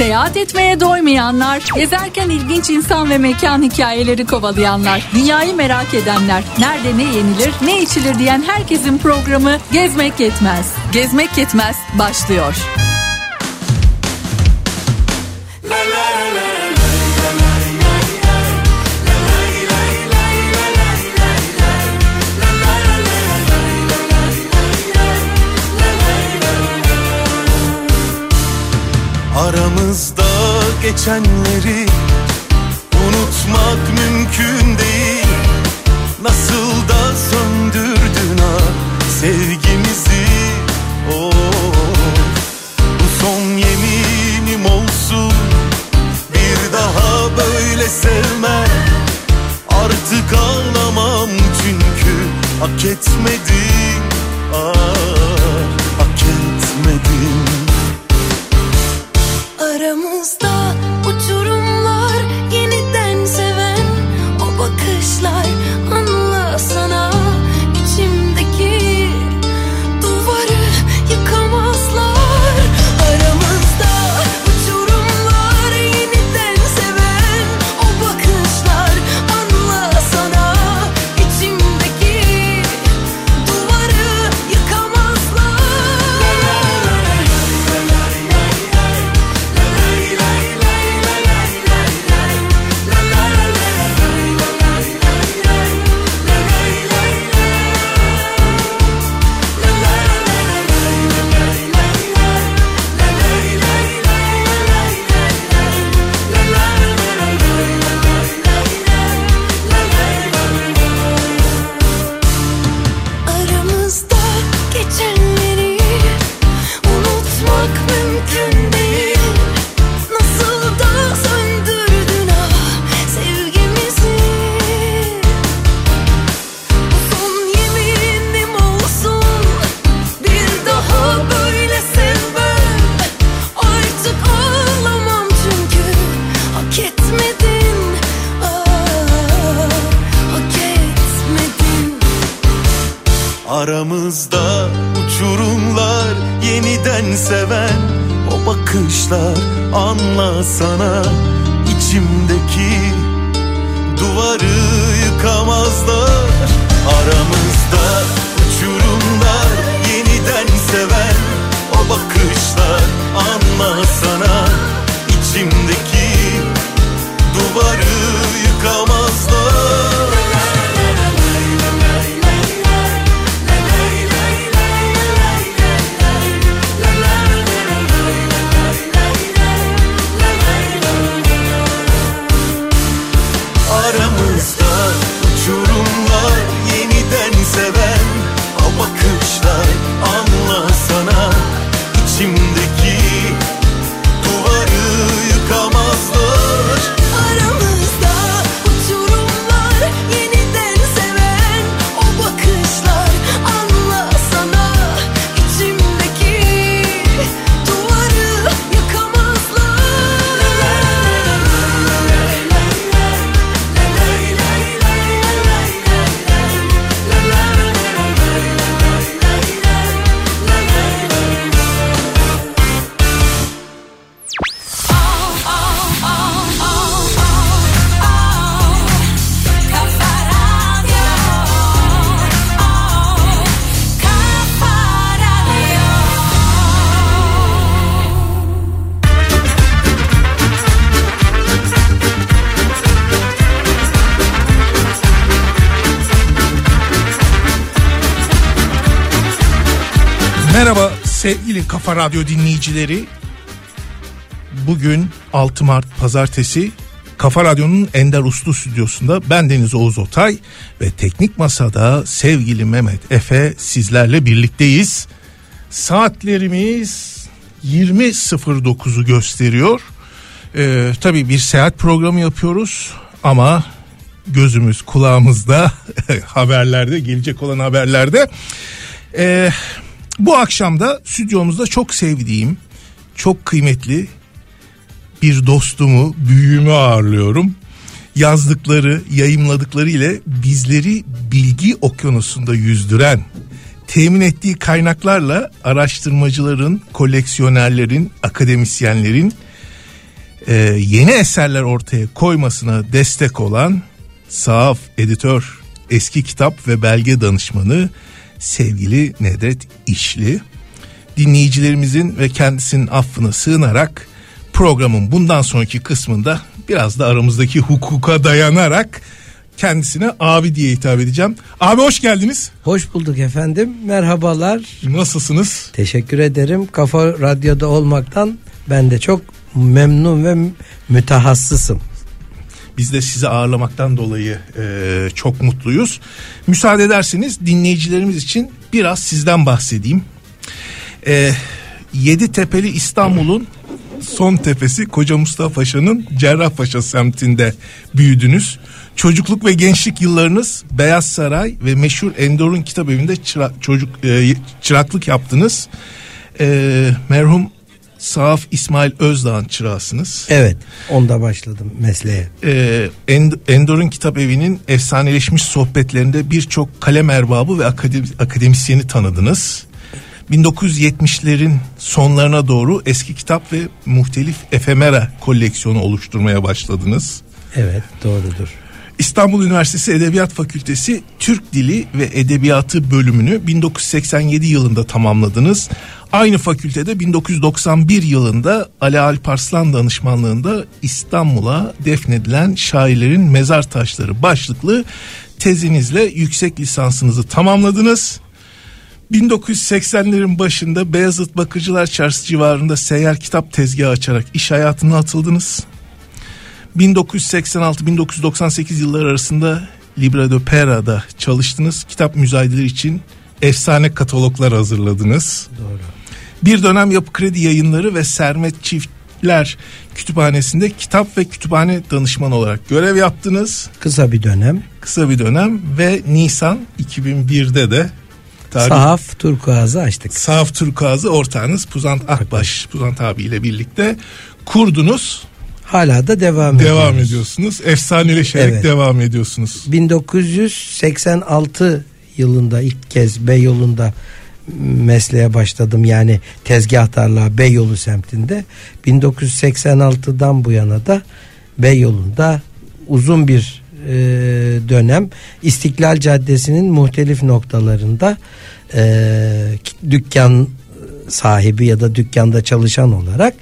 Seyahat etmeye doymayanlar, gezerken ilginç insan ve mekan hikayeleri kovalayanlar, dünyayı merak edenler, nerede ne yenilir, ne içilir diyen herkesin programı Gezmek Yetmez. Gezmek Yetmez başlıyor. Aramızda geçenleri unutmak mümkün değil. Nasıl da söndürdün ha sevgimizi? Oh. Bu son yeminim olsun. Bir daha böyle sevmem Artık ağlamam çünkü hak etmedim ah, hak etmedim Aramızda uçurumlar seven o bakışlar anlasana içimdeki duvarı yıkamazlar. Aramızda uçurumlar yeniden seven o bakışlar anlasana içimdeki duvarı yıkamazlar sevgili Kafa Radyo dinleyicileri. Bugün 6 Mart Pazartesi Kafa Radyo'nun Ender Uslu stüdyosunda ben Deniz Oğuz Otay ve teknik masada sevgili Mehmet Efe sizlerle birlikteyiz. Saatlerimiz 20.09'u gösteriyor. Ee, tabii bir seyahat programı yapıyoruz ama gözümüz kulağımızda haberlerde gelecek olan haberlerde. Ee, bu akşam da stüdyomuzda çok sevdiğim, çok kıymetli bir dostumu, büyüğümü ağırlıyorum. Yazdıkları, yayımladıkları ile bizleri bilgi okyanusunda yüzdüren, temin ettiği kaynaklarla araştırmacıların, koleksiyonerlerin, akademisyenlerin e, yeni eserler ortaya koymasına destek olan sahaf editör, eski kitap ve belge danışmanı sevgili Nedret İşli dinleyicilerimizin ve kendisinin affına sığınarak programın bundan sonraki kısmında biraz da aramızdaki hukuka dayanarak kendisine abi diye hitap edeceğim. Abi hoş geldiniz. Hoş bulduk efendim. Merhabalar. Nasılsınız? Teşekkür ederim. Kafa Radyo'da olmaktan ben de çok memnun ve mütehassısım. Biz de sizi ağırlamaktan dolayı e, çok mutluyuz. Müsaade ederseniz dinleyicilerimiz için biraz sizden bahsedeyim. E, Yeditepe'li İstanbul'un son tepesi Koca Mustafa Paşa'nın Cerrahpaşa semtinde büyüdünüz. Çocukluk ve gençlik yıllarınız Beyaz Saray ve meşhur Endor'un kitap evinde çıra- çocuk e, çıraklık yaptınız. E, merhum Sahaf İsmail Özdağ'ın çırağısınız. Evet, onda başladım mesleğe. Ee, End- Endor'un kitap evinin efsaneleşmiş sohbetlerinde birçok kalem erbabı ve akademi- akademisyeni tanıdınız. 1970'lerin sonlarına doğru eski kitap ve muhtelif efemera koleksiyonu oluşturmaya başladınız. Evet, doğrudur. İstanbul Üniversitesi Edebiyat Fakültesi Türk Dili ve Edebiyatı bölümünü 1987 yılında tamamladınız. Aynı fakültede 1991 yılında Ali Alparslan danışmanlığında İstanbul'a defnedilen şairlerin mezar taşları başlıklı tezinizle yüksek lisansınızı tamamladınız. 1980'lerin başında Beyazıt Bakıcılar Çarşısı civarında seyyar kitap tezgahı açarak iş hayatına atıldınız. 1986-1998 yılları arasında Libra de Pera'da çalıştınız. Kitap müzayedeleri için efsane kataloglar hazırladınız. Doğru. Bir dönem Yapı Kredi Yayınları ve Sermet Çiftler Kütüphanesi'nde kitap ve kütüphane danışmanı olarak görev yaptınız. Kısa bir dönem. Kısa bir dönem ve Nisan 2001'de de tarih Sahaf turkuazı açtık. Sahaf Turkuaz'ı ortağınız Puzant Akbaş, Puzant abiyle birlikte kurdunuz. Hala da devam, Devam ediyoruz. ediyorsunuz. Efsaneleşerek Evet. devam ediyorsunuz. 1986 yılında ilk kez Beyoğlu'nda mesleğe başladım. Yani tezgahtarlığa Beyoğlu semtinde. 1986'dan bu yana da Beyoğlu'nda uzun bir e, dönem İstiklal Caddesi'nin muhtelif noktalarında e, dükkan sahibi ya da dükkanda çalışan olarak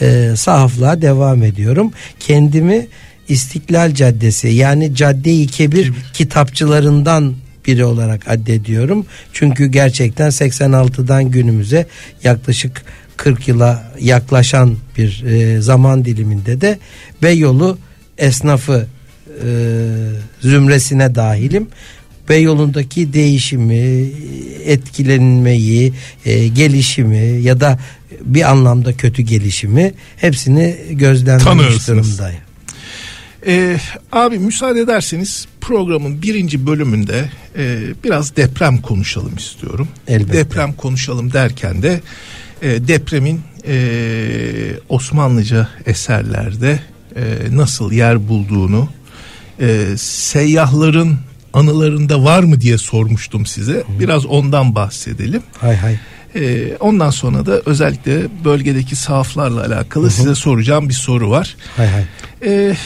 e, sahaflığa devam ediyorum. Kendimi İstiklal Caddesi yani Cadde-i Kebir kitapçılarından biri olarak addediyorum. Çünkü gerçekten 86'dan günümüze yaklaşık 40 yıla yaklaşan bir e, zaman diliminde de Beyoğlu esnafı e, zümresine dahilim. Beyoğlu'ndaki değişimi, etkilenmeyi, e, gelişimi ya da bir anlamda kötü gelişimi hepsini gözlemlemiş durumdayım. Ee, abi müsaade ederseniz programın birinci bölümünde e, biraz deprem konuşalım istiyorum. Elbette. Deprem konuşalım derken de e, depremin e, Osmanlıca eserlerde e, nasıl yer bulduğunu e, seyyahların anılarında var mı diye sormuştum size. Biraz ondan bahsedelim. Hay hay. E, ondan sonra da özellikle bölgedeki sahaflarla alakalı size soracağım bir soru var. Hay hay. E,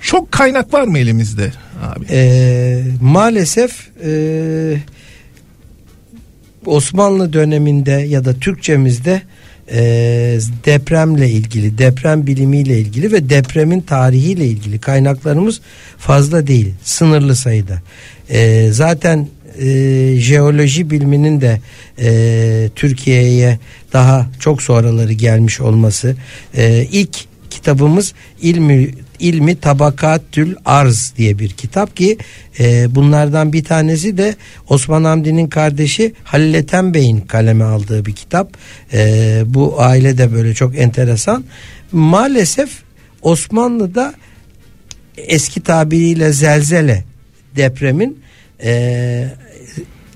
çok kaynak var mı elimizde abi? Ee, maalesef e, Osmanlı döneminde ya da Türkçemizde e, depremle ilgili, deprem bilimiyle ilgili ve depremin tarihiyle ilgili kaynaklarımız fazla değil, sınırlı sayıda. E, zaten e, jeoloji biliminin de e, Türkiye'ye daha çok sonraları gelmiş olması, e, ilk kitabımız ilmi ilmi tabakatül arz diye bir kitap ki e, bunlardan bir tanesi de Osman Hamdi'nin kardeşi Halil Ethem Bey'in kaleme aldığı bir kitap. E, bu aile de böyle çok enteresan. Maalesef Osmanlı'da eski tabiriyle zelzele depremin e,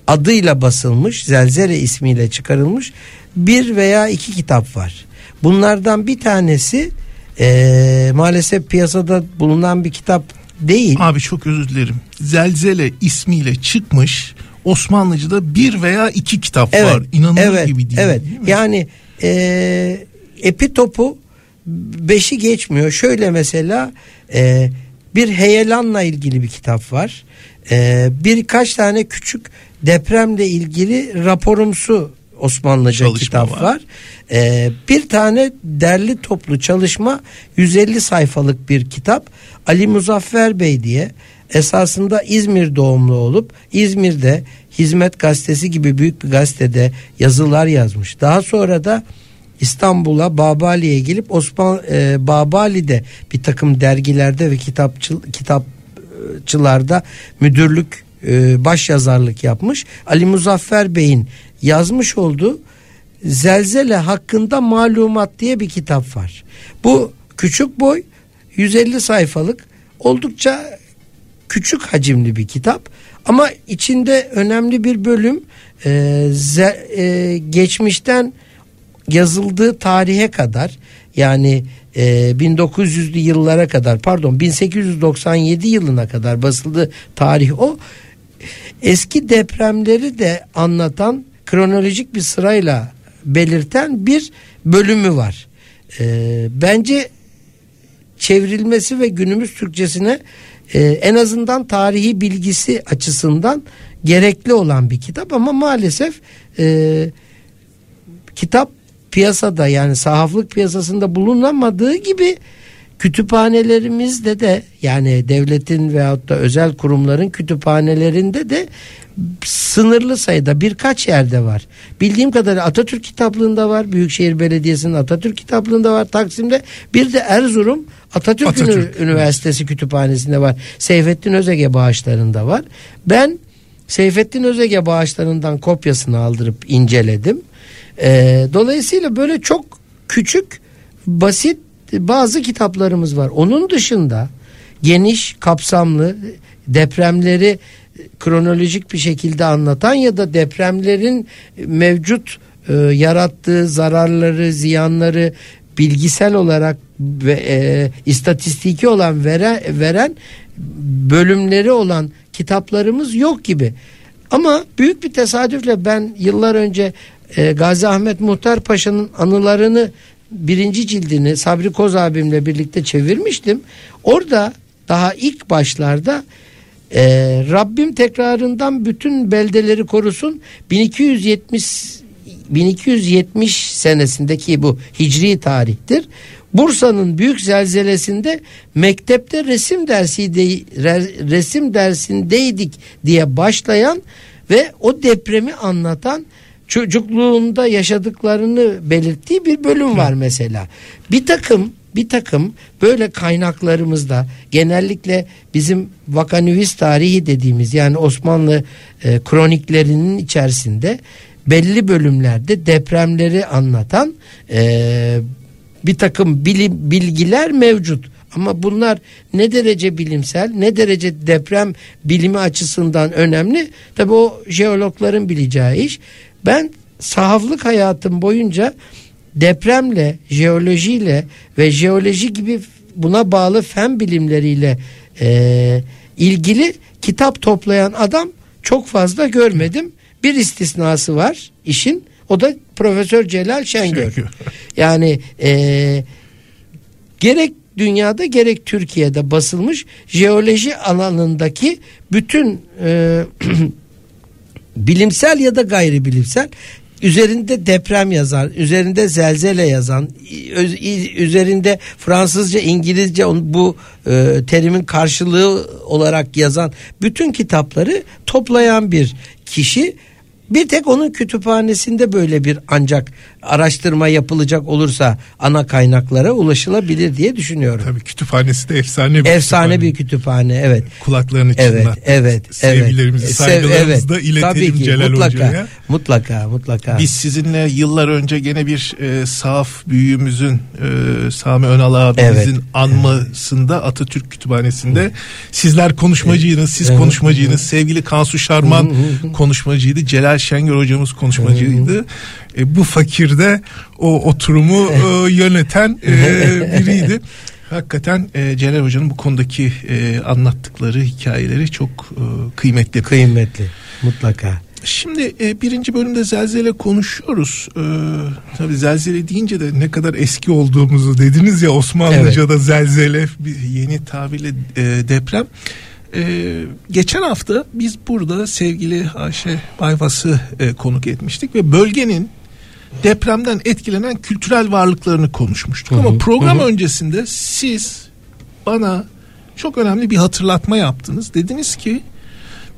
adıyla basılmış zelzele ismiyle çıkarılmış bir veya iki kitap var. Bunlardan bir tanesi e, maalesef piyasada bulunan bir kitap değil. Abi çok özür dilerim. Zelzele ismiyle çıkmış Osmanlıca'da bir veya iki kitap var. İnanılır evet, gibi değil. Evet. değil mi? Yani e, epitopu beşi geçmiyor. Şöyle mesela e, bir heyelanla ilgili bir kitap var. E, birkaç tane küçük depremle ilgili raporumsu Osmanlıca Çalışma kitap var. var. E, bir tane derli toplu çalışma 150 sayfalık bir kitap Ali Muzaffer Bey diye esasında İzmir doğumlu olup İzmir'de Hizmet Gazetesi gibi büyük bir gazetede yazılar yazmış. Daha sonra da İstanbul'a Babali'ye gelip Osman e, Babali'de bir takım dergilerde ve kitapçı, kitapçılarda müdürlük e, baş yazarlık yapmış. Ali Muzaffer Bey'in yazmış olduğu Zelzele hakkında malumat diye bir kitap var. Bu küçük boy 150 sayfalık oldukça küçük hacimli bir kitap ama içinde önemli bir bölüm e, ze- e, geçmişten yazıldığı tarihe kadar yani e, 1900'lü yıllara kadar pardon 1897 yılına kadar basıldığı tarih o eski depremleri de anlatan kronolojik bir sırayla belirten bir bölümü var. E, bence çevrilmesi ve günümüz Türkçesine e, en azından tarihi bilgisi açısından gerekli olan bir kitap ama maalesef e, kitap piyasada yani sahaflık piyasasında bulunamadığı gibi kütüphanelerimizde de yani devletin veyahut da özel kurumların kütüphanelerinde de sınırlı sayıda birkaç yerde var. Bildiğim kadarıyla Atatürk kitaplığında var. Büyükşehir Belediyesi'nin Atatürk kitaplığında var Taksim'de. Bir de Erzurum Atatürk, Atatürk, Üniversitesi kütüphanesinde var. Seyfettin Özege bağışlarında var. Ben Seyfettin Özege bağışlarından kopyasını aldırıp inceledim. Ee, dolayısıyla böyle çok küçük basit bazı kitaplarımız var. Onun dışında geniş kapsamlı depremleri kronolojik bir şekilde anlatan ya da depremlerin mevcut e, yarattığı zararları, ziyanları bilgisel olarak ve e, istatistiki olan veren, veren bölümleri olan kitaplarımız yok gibi. Ama büyük bir tesadüfle ben yıllar önce e, Gazi Ahmet Muhtar Paşa'nın anılarını birinci cildini Sabri Koz abimle birlikte çevirmiştim. Orada daha ilk başlarda e, Rabbim tekrarından bütün beldeleri korusun 1270 1270 senesindeki bu hicri tarihtir. Bursa'nın büyük zelzelesinde mektepte resim dersiydi re- resim dersindeydik diye başlayan ve o depremi anlatan çocukluğunda yaşadıklarını belirttiği bir bölüm var mesela. Bir takım bir takım böyle kaynaklarımızda genellikle bizim vakanüvis tarihi dediğimiz yani Osmanlı e, kroniklerinin içerisinde belli bölümlerde depremleri anlatan e, bir takım bilim, bilgiler mevcut. Ama bunlar ne derece bilimsel ne derece deprem bilimi açısından önemli tabi o jeologların bileceği iş. Ben sahaflık hayatım boyunca depremle, jeolojiyle ve jeoloji gibi buna bağlı fen bilimleriyle e, ilgili kitap toplayan adam çok fazla görmedim. Bir istisnası var işin o da Profesör Celal Şengör. Şengör. Yani e, gerek dünyada gerek Türkiye'de basılmış jeoloji alanındaki bütün e, bilimsel ya da gayri bilimsel üzerinde deprem yazan, üzerinde zelzele yazan, üzerinde Fransızca, İngilizce bu e, terimin karşılığı olarak yazan bütün kitapları toplayan bir kişi. Bir tek onun kütüphanesinde böyle bir ancak araştırma yapılacak olursa ana kaynaklara ulaşılabilir diye düşünüyorum. Tabii kütüphanesi de efsane bir Efsane kütüphane. bir kütüphane evet. Kulaklarını Evet, çınlattı. evet, Sevgilerimizi, evet. saygılarımızı da iletelim Tabii ki, Celal mutlaka, Hoca'ya. Mutlaka, mutlaka. Biz sizinle yıllar önce gene bir e, saf büyüğümüzün e, Sami Önal abimizin Evet. anmasında Atatürk Kütüphanesi'nde sizler konuşmacıydınız, siz Evet. konuşmacıydınız. Sevgili Kansu Şarman konuşmacıydı. Celal Şengör hocamız konuşmacıydı. E, bu fakirde o oturumu e, yöneten e, biriydi. Hakikaten e, Celal Hoca'nın bu konudaki e, anlattıkları hikayeleri çok e, kıymetli. kıymetli mutlaka. Şimdi e, birinci bölümde zelzele konuşuyoruz. Ee, tabii zelzele deyince de ne kadar eski olduğumuzu dediniz ya Osmanlıca'da zelzele bir yeni tabirle e, deprem. Ee, geçen hafta biz burada sevgili Ayşe Bayvas'ı e, konuk etmiştik ve bölgenin depremden etkilenen kültürel varlıklarını konuşmuştuk. Ama program öncesinde siz bana çok önemli bir hatırlatma yaptınız. Dediniz ki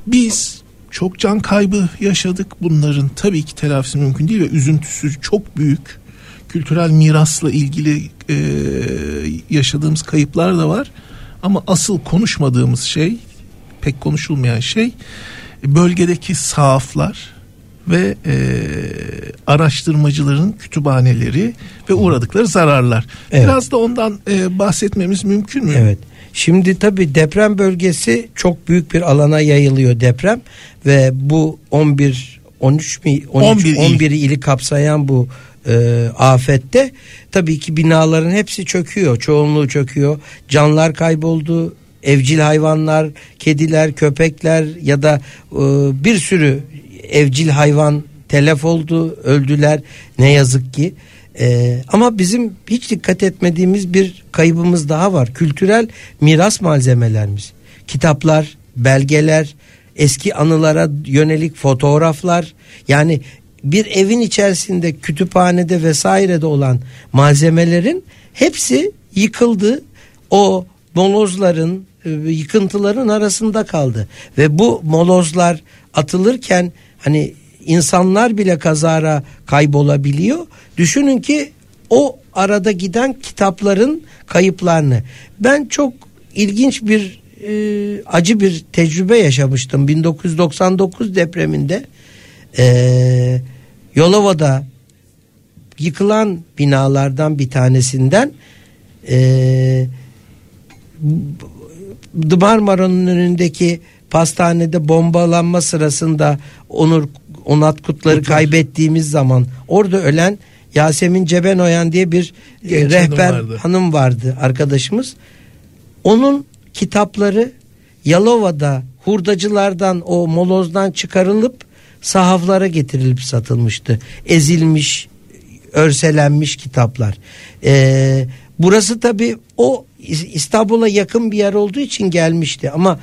biz çok can kaybı yaşadık. Bunların tabii ki telafisi mümkün değil ve üzüntüsü çok büyük. Kültürel mirasla ilgili e, yaşadığımız kayıplar da var. Ama asıl konuşmadığımız şey, pek konuşulmayan şey bölgedeki sahaflar ve e, araştırmacıların kütüphaneleri ve uğradıkları zararlar. Evet. Biraz da ondan e, bahsetmemiz mümkün mü? Evet. Şimdi tabii deprem bölgesi çok büyük bir alana yayılıyor deprem ve bu 11 13 mi 13 11 il. 11 ili kapsayan bu e, afette tabii ki binaların hepsi çöküyor. Çoğunluğu çöküyor. Canlar kayboldu. Evcil hayvanlar, kediler, köpekler ya da e, bir sürü evcil hayvan telef oldu, öldüler ne yazık ki. Ee, ama bizim hiç dikkat etmediğimiz bir kaybımız daha var. Kültürel miras malzemelerimiz. Kitaplar, belgeler, eski anılara yönelik fotoğraflar. Yani bir evin içerisinde kütüphanede vesairede olan malzemelerin hepsi yıkıldı. O molozların, e, yıkıntıların arasında kaldı. Ve bu molozlar atılırken hani insanlar bile kazara kaybolabiliyor. Düşünün ki o arada giden kitapların kayıplarını. Ben çok ilginç bir e, acı bir tecrübe yaşamıştım 1999 depreminde. E, Yolova'da yıkılan binalardan bir tanesinden e, Marmara'nın önündeki pastanede bombalanma sırasında Onur Onat Kutlar'ı kaybettiğimiz zaman orada ölen Yasemin Cebenoyan diye bir e, Genç rehber hanım vardı. hanım vardı arkadaşımız. Onun kitapları Yalova'da hurdacılardan o molozdan çıkarılıp sahaflara getirilip satılmıştı. Ezilmiş, örselenmiş kitaplar. Ee, burası tabi o İs- İstanbul'a yakın bir yer olduğu için gelmişti ama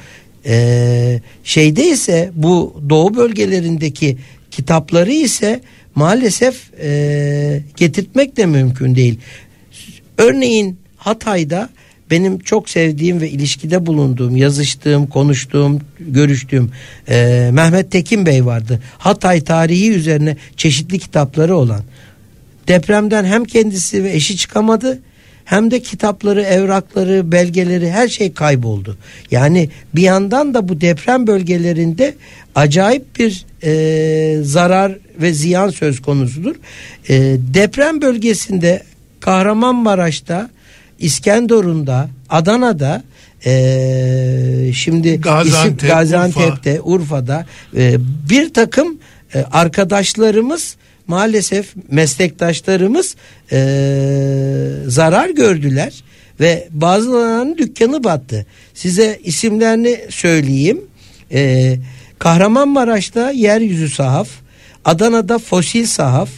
e, şeyde ise bu doğu bölgelerindeki kitapları ise maalesef e, getirtmek de mümkün değil. Örneğin Hatay'da benim çok sevdiğim ve ilişkide bulunduğum, yazıştığım, konuştuğum, görüştüğüm e, Mehmet Tekin Bey vardı. Hatay tarihi üzerine çeşitli kitapları olan. Depremden hem kendisi ve eşi çıkamadı hem de kitapları, evrakları, belgeleri her şey kayboldu. Yani bir yandan da bu deprem bölgelerinde acayip bir e, zarar ve ziyan söz konusudur. E, deprem bölgesinde Kahramanmaraş'ta, İskenderun'da, Adana'da e, şimdi Gaziantep, isim Gaziantep'te, Urfa'da e, bir takım e, arkadaşlarımız maalesef meslektaşlarımız e, zarar gördüler ve bazılarının dükkanı battı. Size isimlerini söyleyeyim. E, Kahramanmaraş'ta yeryüzü sahaf, Adana'da fosil sahaf,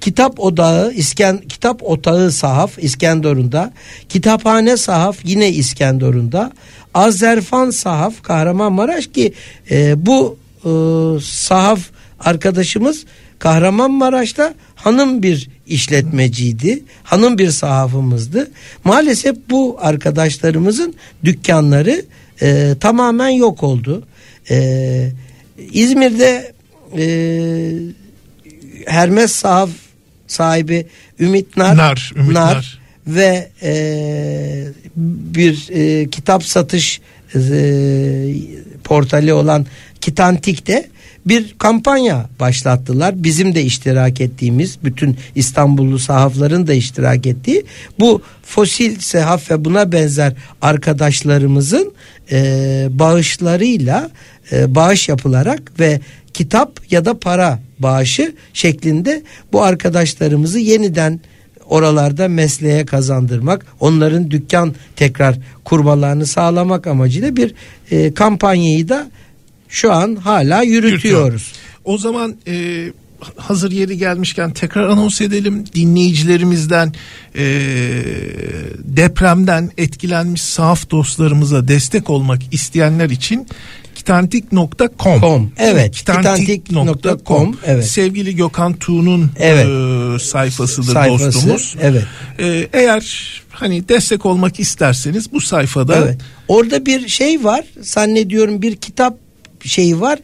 Kitap Odağı İsken Kitap Otağı Sahaf İskenderun'da, Kitaphane Sahaf yine İskenderun'da, Azerfan Sahaf Kahramanmaraş ki e, bu e, sahaf arkadaşımız Kahramanmaraş'ta hanım bir işletmeciydi. Hanım bir sahafımızdı. Maalesef bu arkadaşlarımızın dükkanları e, tamamen yok oldu. E, İzmir'de e, Hermes sahaf sahibi Ümit Nar, Nar, Ümit Nar. ve e, bir e, kitap satış e, portali olan Kitantik'te bir kampanya başlattılar. Bizim de iştirak ettiğimiz, bütün İstanbullu sahafların da iştirak ettiği bu fosil sehaf ve buna benzer arkadaşlarımızın e, bağışlarıyla e, bağış yapılarak ve kitap ya da para bağışı şeklinde bu arkadaşlarımızı yeniden oralarda mesleğe kazandırmak, onların dükkan tekrar kurmalarını sağlamak amacıyla bir e, kampanyayı da şu an hala yürütüyoruz. O zaman e, hazır yeri gelmişken tekrar anons edelim dinleyicilerimizden e, depremden etkilenmiş sahaf dostlarımıza destek olmak isteyenler için kitantik.com Com, evet, kitantik.com kitantik.com, evet. sevgili Gökhan Tuğ'un Evet. e, sayfasıdır Sayfası, dostumuz. evet. E, eğer hani destek olmak isterseniz bu sayfada Evet. Orada bir şey var. Zannediyorum bir kitap şeyi var.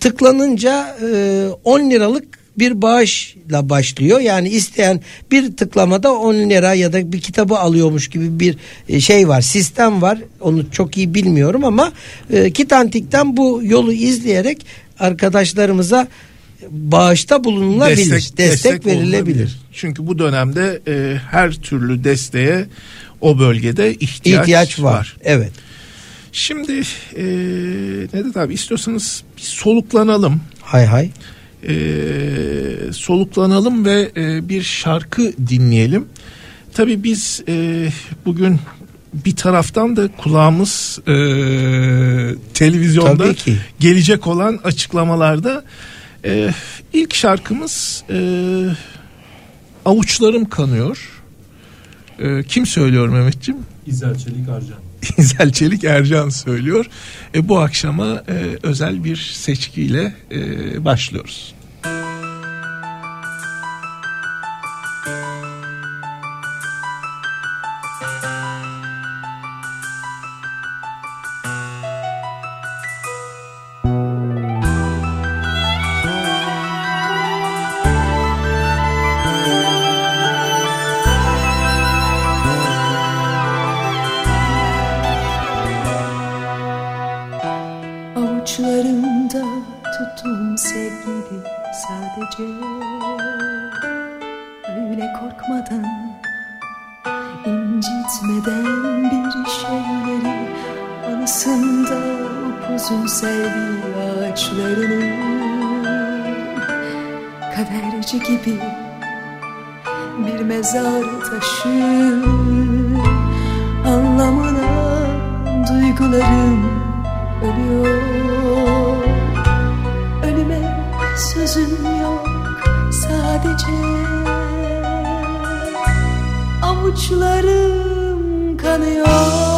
Tıklanınca e, 10 liralık bir bağışla başlıyor. Yani isteyen bir tıklamada 10 lira ya da bir kitabı alıyormuş gibi bir e, şey var. Sistem var. Onu çok iyi bilmiyorum ama e, Kitantik'ten bu yolu izleyerek arkadaşlarımıza bağışta bulunulabilir. Destek, verilebilir. olunabilir. Çünkü bu dönemde e, her türlü desteğe o bölgede ihtiyaç, İhtiyaç var. Evet. Şimdi e, Nedet abi istiyorsanız bir soluklanalım. Hay hay. E, soluklanalım ve e, bir şarkı dinleyelim. Tabii biz e, bugün bir taraftan da kulağımız e, televizyonda gelecek olan açıklamalarda e, ilk şarkımız e, avuçlarım kanıyor. E, kim söylüyor Mehmetciğim? İzel Çelik Arcan. İzel Çelik Ercan söylüyor. E, bu akşama e, özel bir seçkiyle e, başlıyoruz. Avuçlarımda tuttum sevgili sadece. Öyle korkmadan incitmeden bir şeyleri Anısında upuzun sevgi ağaçlarının Kaderci gibi bir mezar taşı Anlamına duygularım ölüyor sözüm yok sadece. Avuçlarım kanıyor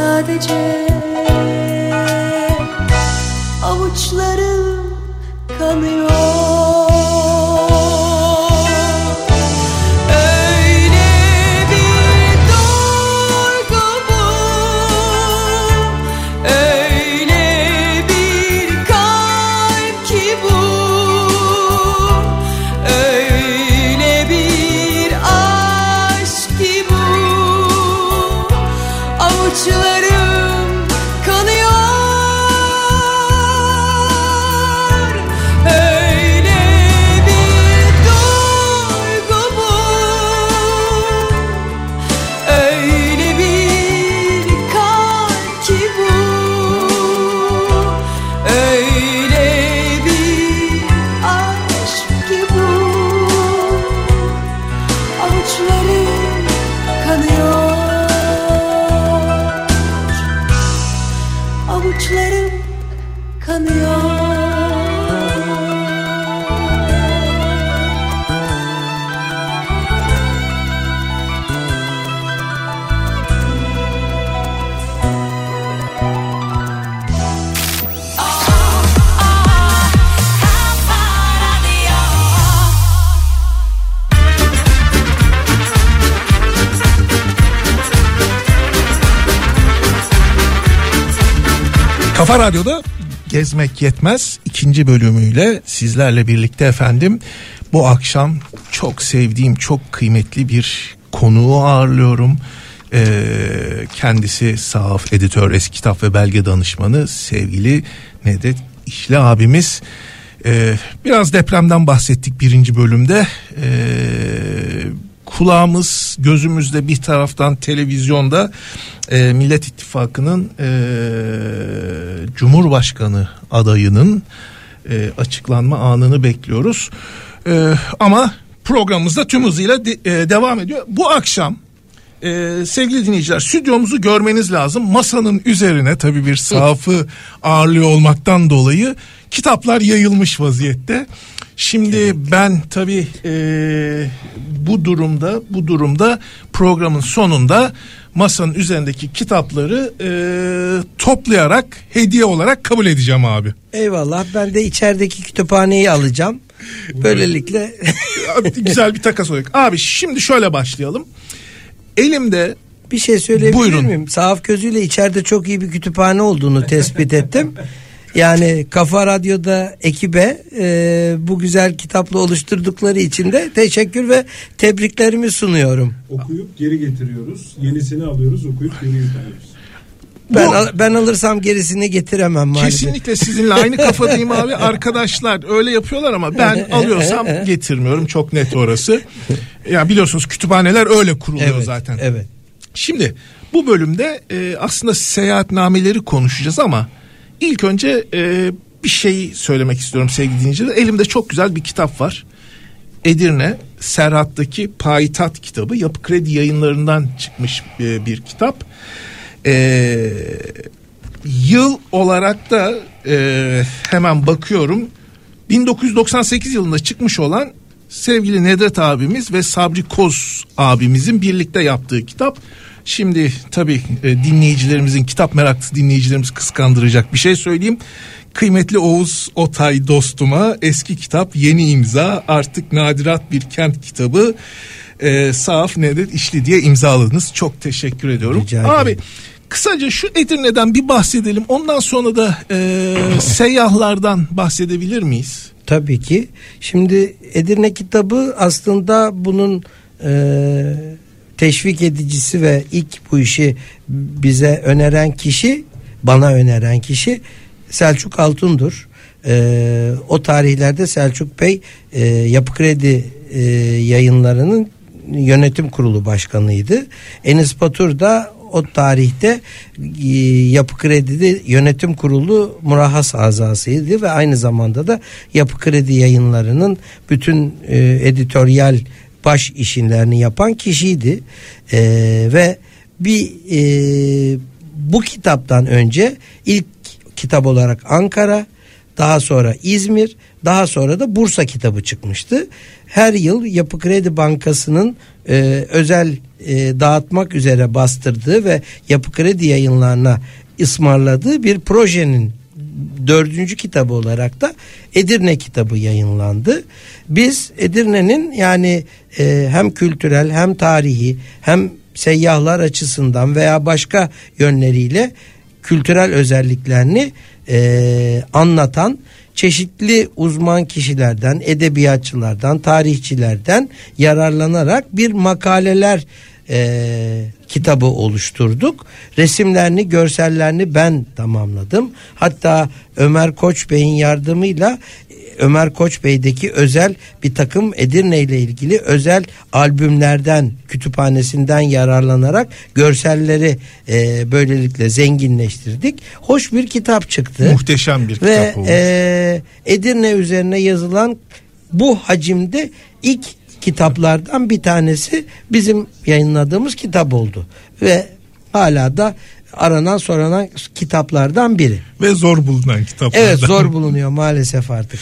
sadece. Avuçlarım kanıyor Yetmez ikinci bölümüyle sizlerle birlikte efendim bu akşam çok sevdiğim çok kıymetli bir konuğu ağırlıyorum. Ee, kendisi sahaf editör eski kitap ve belge danışmanı sevgili Nedet İşli abimiz. Ee, biraz depremden bahsettik birinci bölümde. Ee, kulağımız gözümüzde bir taraftan televizyonda e, Millet İttifakı'nın e, Cumhurbaşkanı adayının e, açıklanma anını bekliyoruz. E, ama programımızda tüm hızıyla de, e, devam ediyor. Bu akşam e, sevgili dinleyiciler stüdyomuzu görmeniz lazım. Masanın üzerine tabii bir sahafı ağırlıyor olmaktan dolayı kitaplar yayılmış vaziyette. Şimdi ben tabii e, bu durumda bu durumda programın sonunda masanın üzerindeki kitapları e, toplayarak hediye olarak kabul edeceğim abi. Eyvallah ben de içerideki kütüphaneyi alacağım. Böylelikle Güzel bir takas olacak. Abi şimdi şöyle başlayalım. Elimde bir şey söyleyebilir Buyurun. miyim? Sahaf gözüyle içeride çok iyi bir kütüphane olduğunu tespit ettim. Yani Kafa Radyo'da ekibe e, bu güzel kitapla oluşturdukları için de teşekkür ve tebriklerimi sunuyorum. Okuyup geri getiriyoruz. Yenisini alıyoruz, okuyup geri getiriyoruz. Ben al- ben alırsam gerisini getiremem maalesef. Kesinlikle sizinle aynı kafadayım abi. Arkadaşlar öyle yapıyorlar ama ben alıyorsam getirmiyorum. Çok net orası. Ya biliyorsunuz kütüphaneler öyle kuruluyor Evet, zaten. Evet. Şimdi bu bölümde e, aslında seyahatnameleri konuşacağız ama ilk önce e, bir şey söylemek istiyorum sevgili dinleyiciler. Elimde çok güzel bir kitap var. Edirne Serhat'taki Payitaht kitabı Yapı Kredi yayınlarından çıkmış e, bir kitap. E, yıl olarak da e, hemen bakıyorum 1998 yılında çıkmış olan sevgili Nedret abimiz ve Sabri Koz abimizin birlikte yaptığı kitap. Şimdi tabii e, dinleyicilerimizin kitap meraklısı dinleyicilerimiz kıskandıracak bir şey söyleyeyim. Kıymetli Oğuz Otay dostuma eski kitap yeni imza artık nadirat bir kent kitabı e, Saf Nedret İşli diye imzaladınız. Çok teşekkür ediyorum. Rica ederim. Abi kısaca şu Edirne'den bir bahsedelim. Ondan sonra da e, seyyahlardan bahsedebilir miyiz? Tabii ki. Şimdi Edirne kitabı aslında bunun e, teşvik edicisi ve ilk bu işi bize öneren kişi, bana öneren kişi Selçuk Altun'dur. E, o tarihlerde Selçuk Bey e, Yapı Kredi e, yayınlarının yönetim kurulu başkanıydı. Enis Batur da o tarihte e, Yapı Kredi'de yönetim kurulu murahhas azasıydı ve aynı zamanda da Yapı Kredi yayınlarının bütün e, editoryal baş işlerini yapan kişiydi. E, ve bir e, bu kitaptan önce ilk kitap olarak Ankara, daha sonra İzmir, daha sonra da Bursa kitabı çıkmıştı. Her yıl Yapı Kredi Bankası'nın e, özel e, dağıtmak üzere bastırdığı ve Yapı Kredi yayınlarına ısmarladığı bir projenin dördüncü kitabı olarak da Edirne kitabı yayınlandı. Biz Edirne'nin yani e, hem kültürel hem tarihi hem seyyahlar açısından veya başka yönleriyle kültürel özelliklerini e, anlatan çeşitli uzman kişilerden, edebiyatçılardan, tarihçilerden yararlanarak bir makaleler e, kitabı oluşturduk. Resimlerini, görsellerini ben tamamladım. Hatta Ömer Koç Bey'in yardımıyla e, Ömer Koç Bey'deki özel bir takım Edirne ile ilgili özel albümlerden, kütüphanesinden yararlanarak görselleri e, böylelikle zenginleştirdik. Hoş bir kitap çıktı. Muhteşem bir Ve kitap olmuş. e, Edirne üzerine yazılan bu hacimde ilk kitaplardan bir tanesi bizim yayınladığımız kitap oldu. Ve hala da aranan soranan kitaplardan biri. Ve zor bulunan kitaplardan. Evet zor bulunuyor maalesef artık.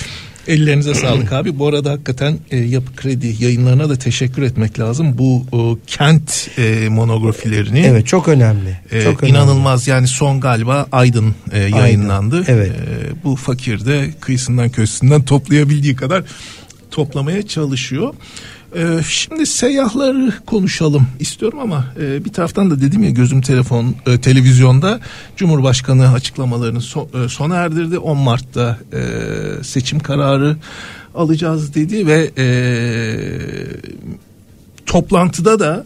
Ellerinize sağlık abi. Bu arada hakikaten e, Yapı Kredi yayınlarına da teşekkür etmek lazım. Bu o, kent e, monografilerini Evet çok önemli. e, çok önemli. inanılmaz yani son galiba Aydın e, yayınlandı. evet. E, bu fakir de kıyısından köşesinden toplayabildiği kadar toplamaya çalışıyor. Ee, şimdi seyyahları konuşalım istiyorum ama e, bir taraftan da dedim ya gözüm telefon e, televizyonda Cumhurbaşkanı açıklamalarını so- e, sona erdirdi. 10 Mart'ta seçim kararı alacağız dedi ve toplantıda da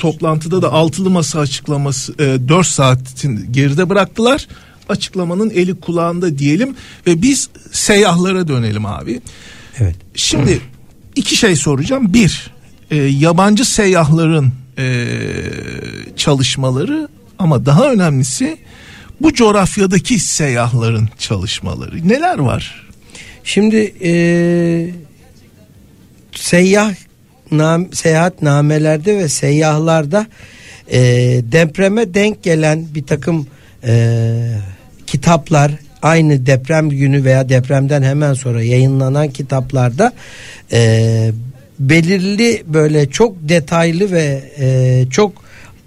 toplantıda da altılı masa açıklaması e, 4 saatin geride bıraktılar. Açıklamanın eli kulağında diyelim ve biz seyyahlara dönelim abi. Evet. Şimdi iki şey soracağım. Bir, e, yabancı seyyahların e, çalışmaları ama daha önemlisi bu coğrafyadaki seyyahların çalışmaları. Neler var? Şimdi e, seyyah nam, seyahat namelerde ve seyyahlarda e, depreme denk gelen bir takım e, kitaplar aynı deprem günü veya depremden hemen sonra yayınlanan kitaplarda e, belirli böyle çok detaylı ve e, çok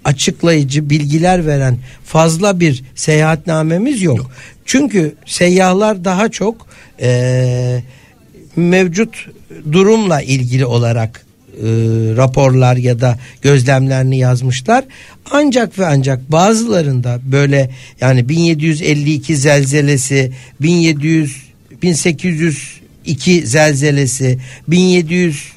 açıklayıcı bilgiler veren fazla bir seyahatnamemiz yok. Çünkü seyyahlar daha çok e, mevcut durumla ilgili olarak raporlar ya da gözlemlerini yazmışlar. Ancak ve ancak bazılarında böyle yani 1752 zelzelesi, 1700 1802 zelzelesi, 1700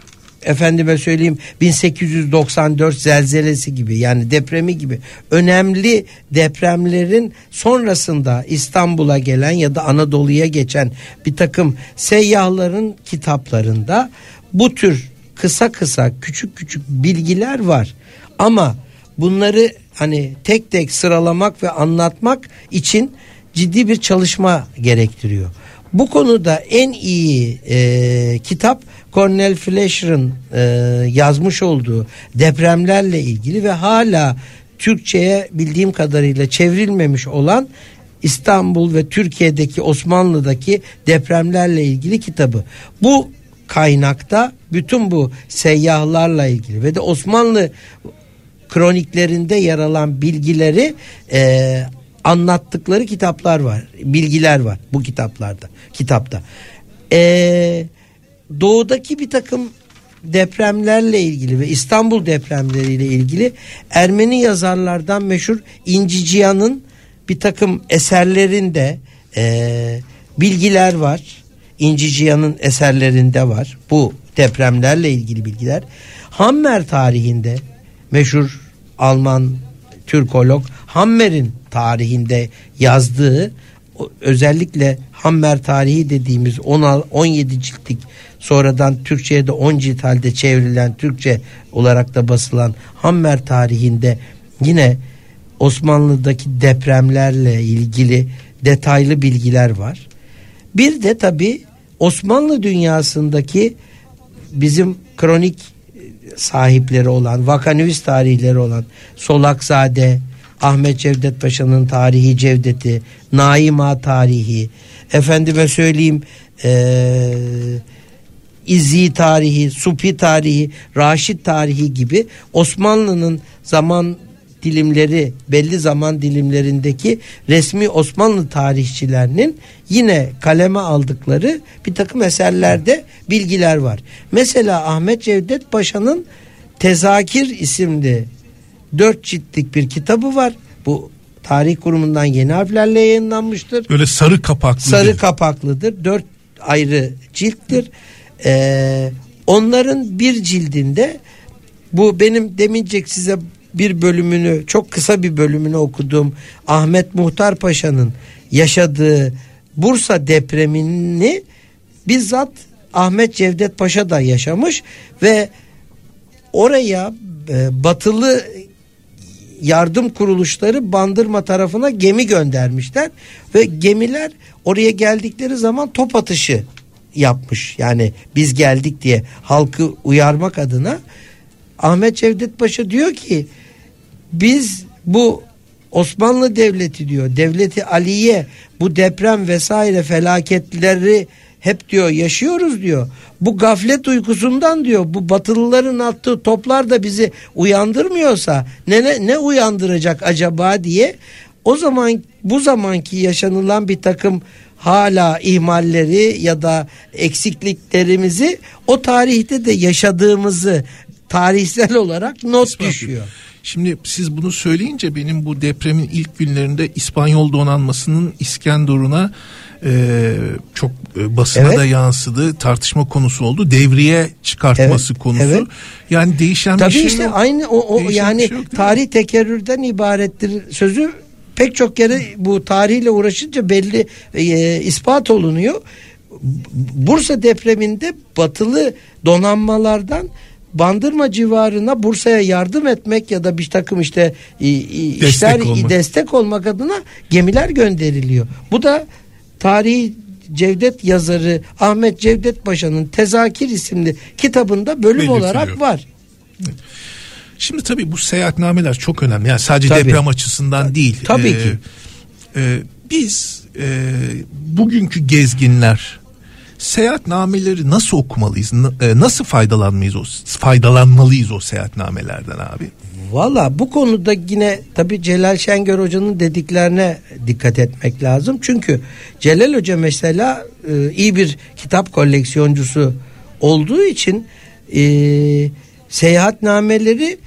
efendime söyleyeyim 1894 zelzelesi gibi yani depremi gibi önemli depremlerin sonrasında İstanbul'a gelen ya da Anadolu'ya geçen bir takım seyyahların kitaplarında bu tür kısa kısa küçük küçük bilgiler var ama bunları hani tek tek sıralamak ve anlatmak için ciddi bir çalışma gerektiriyor. Bu konuda en iyi e, kitap Cornel Fleischer'ın e, yazmış olduğu depremlerle ilgili ve hala Türkçe'ye bildiğim kadarıyla çevrilmemiş olan İstanbul ve Türkiye'deki Osmanlı'daki depremlerle ilgili kitabı. Bu kaynakta bütün bu seyyahlarla ilgili ve de Osmanlı kroniklerinde yer alan bilgileri e, anlattıkları kitaplar var, bilgiler var bu kitaplarda, kitapta. E, doğudaki bir takım depremlerle ilgili ve İstanbul depremleriyle ilgili Ermeni yazarlardan meşhur İnci Cihan'ın bir takım eserlerinde e, bilgiler var. İnci Cihan'ın eserlerinde var bu depremlerle ilgili bilgiler. Hammer tarihinde meşhur Alman Türkolog Hammer'in tarihinde yazdığı özellikle Hammer tarihi dediğimiz 10 17 ciltlik sonradan Türkçe'ye de 10 cilt halde çevrilen Türkçe olarak da basılan Hammer tarihinde yine Osmanlı'daki depremlerle ilgili detaylı bilgiler var. Bir de tabi Osmanlı dünyasındaki bizim kronik sahipleri olan, vakanüvis tarihleri olan Solakzade, Ahmet Cevdet Paşa'nın tarihi Cevdet'i, Naima tarihi, efendime söyleyeyim eee İzzi tarihi, Supi tarihi, Raşid tarihi gibi Osmanlı'nın zaman dilimleri belli zaman dilimlerindeki resmi Osmanlı tarihçilerinin yine kaleme aldıkları bir takım eserlerde bilgiler var. Mesela Ahmet Cevdet Paşa'nın Tezakir isimli dört ciltlik bir kitabı var. Bu tarih kurumundan yeni harflerle yayınlanmıştır Böyle sarı kapaklı. sarı kapaklıdır. Dört ayrı cilttir. Ee, onların bir cildinde bu benim demincek size bir bölümünü çok kısa bir bölümünü okuduğum Ahmet Muhtar Paşa'nın yaşadığı Bursa depremini bizzat Ahmet Cevdet Paşa da yaşamış ve oraya e, batılı yardım kuruluşları Bandırma tarafına gemi göndermişler ve gemiler oraya geldikleri zaman top atışı yapmış. Yani biz geldik diye halkı uyarmak adına Ahmet Cevdet Paşa diyor ki biz bu Osmanlı Devleti diyor devleti Aliye bu deprem vesaire felaketleri hep diyor yaşıyoruz diyor. Bu gaflet uykusundan diyor bu batılıların attığı toplar da bizi uyandırmıyorsa ne, ne, ne uyandıracak acaba diye o zaman bu zamanki yaşanılan bir takım hala ihmalleri ya da eksikliklerimizi o tarihte de yaşadığımızı tarihsel olarak not düşüyor. Şimdi siz bunu söyleyince benim bu depremin ilk günlerinde İspanyol donanmasının İskenderun'a e, çok e, basına Evet. da yansıdı tartışma konusu oldu devriye çıkartması Evet, konusu evet. yani değişen Tabii bir şey işte yok. aynı o, o Değişen yani şey yok, tarih tekerrürden ibarettir sözü pek çok kere bu tarihle uğraşınca belli e, ispat olunuyor. Bursa depreminde batılı donanmalardan Bandırma civarına Bursa'ya yardım etmek ya da bir takım işte Destek işler olmak. destek olmak adına gemiler gönderiliyor. Bu da tarihi Cevdet yazarı Ahmet Cevdet Paşa'nın Tezakir isimli kitabında bölüm Belirtiliyor. olarak var. Şimdi tabii bu seyahatnameler çok önemli. Yani sadece Tabii. deprem açısından değil. Tabii Ee, ki. e, biz e, bugünkü gezginler seyahatnameleri nasıl okumalıyız? E, nasıl faydalanmayız o faydalanmalıyız o seyahatnamelerden abi? Valla bu konuda yine tabi Celal Şengör Hoca'nın dediklerine dikkat etmek lazım. Çünkü Celal Hoca mesela e, iyi bir kitap koleksiyoncusu olduğu için e, seyahatnameleri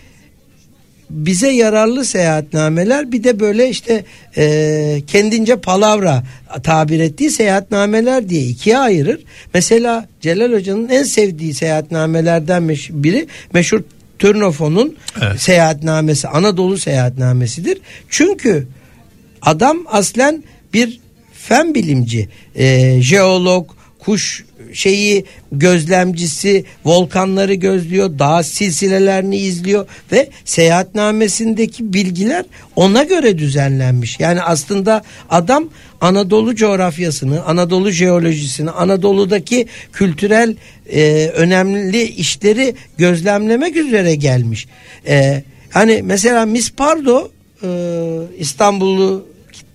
bize yararlı seyahatnameler bir de böyle işte e, kendince palavra tabir ettiği seyahatnameler diye ikiye ayırır. Mesela Celal Hoca'nın en sevdiği seyahatnamelerden meş- biri meşhur Turnofon'un Evet. seyahatnamesi Anadolu seyahatnamesidir. Çünkü adam aslen bir fen bilimci, e, jeolog, kuş şeyi gözlemcisi, volkanları gözlüyor, dağ silsilelerini izliyor ve seyahatnamesindeki bilgiler ona göre düzenlenmiş. Yani aslında adam Anadolu coğrafyasını, Anadolu jeolojisini, Anadolu'daki kültürel e, önemli işleri gözlemlemek üzere gelmiş. E, hani mesela Miss Pardo e, İstanbullu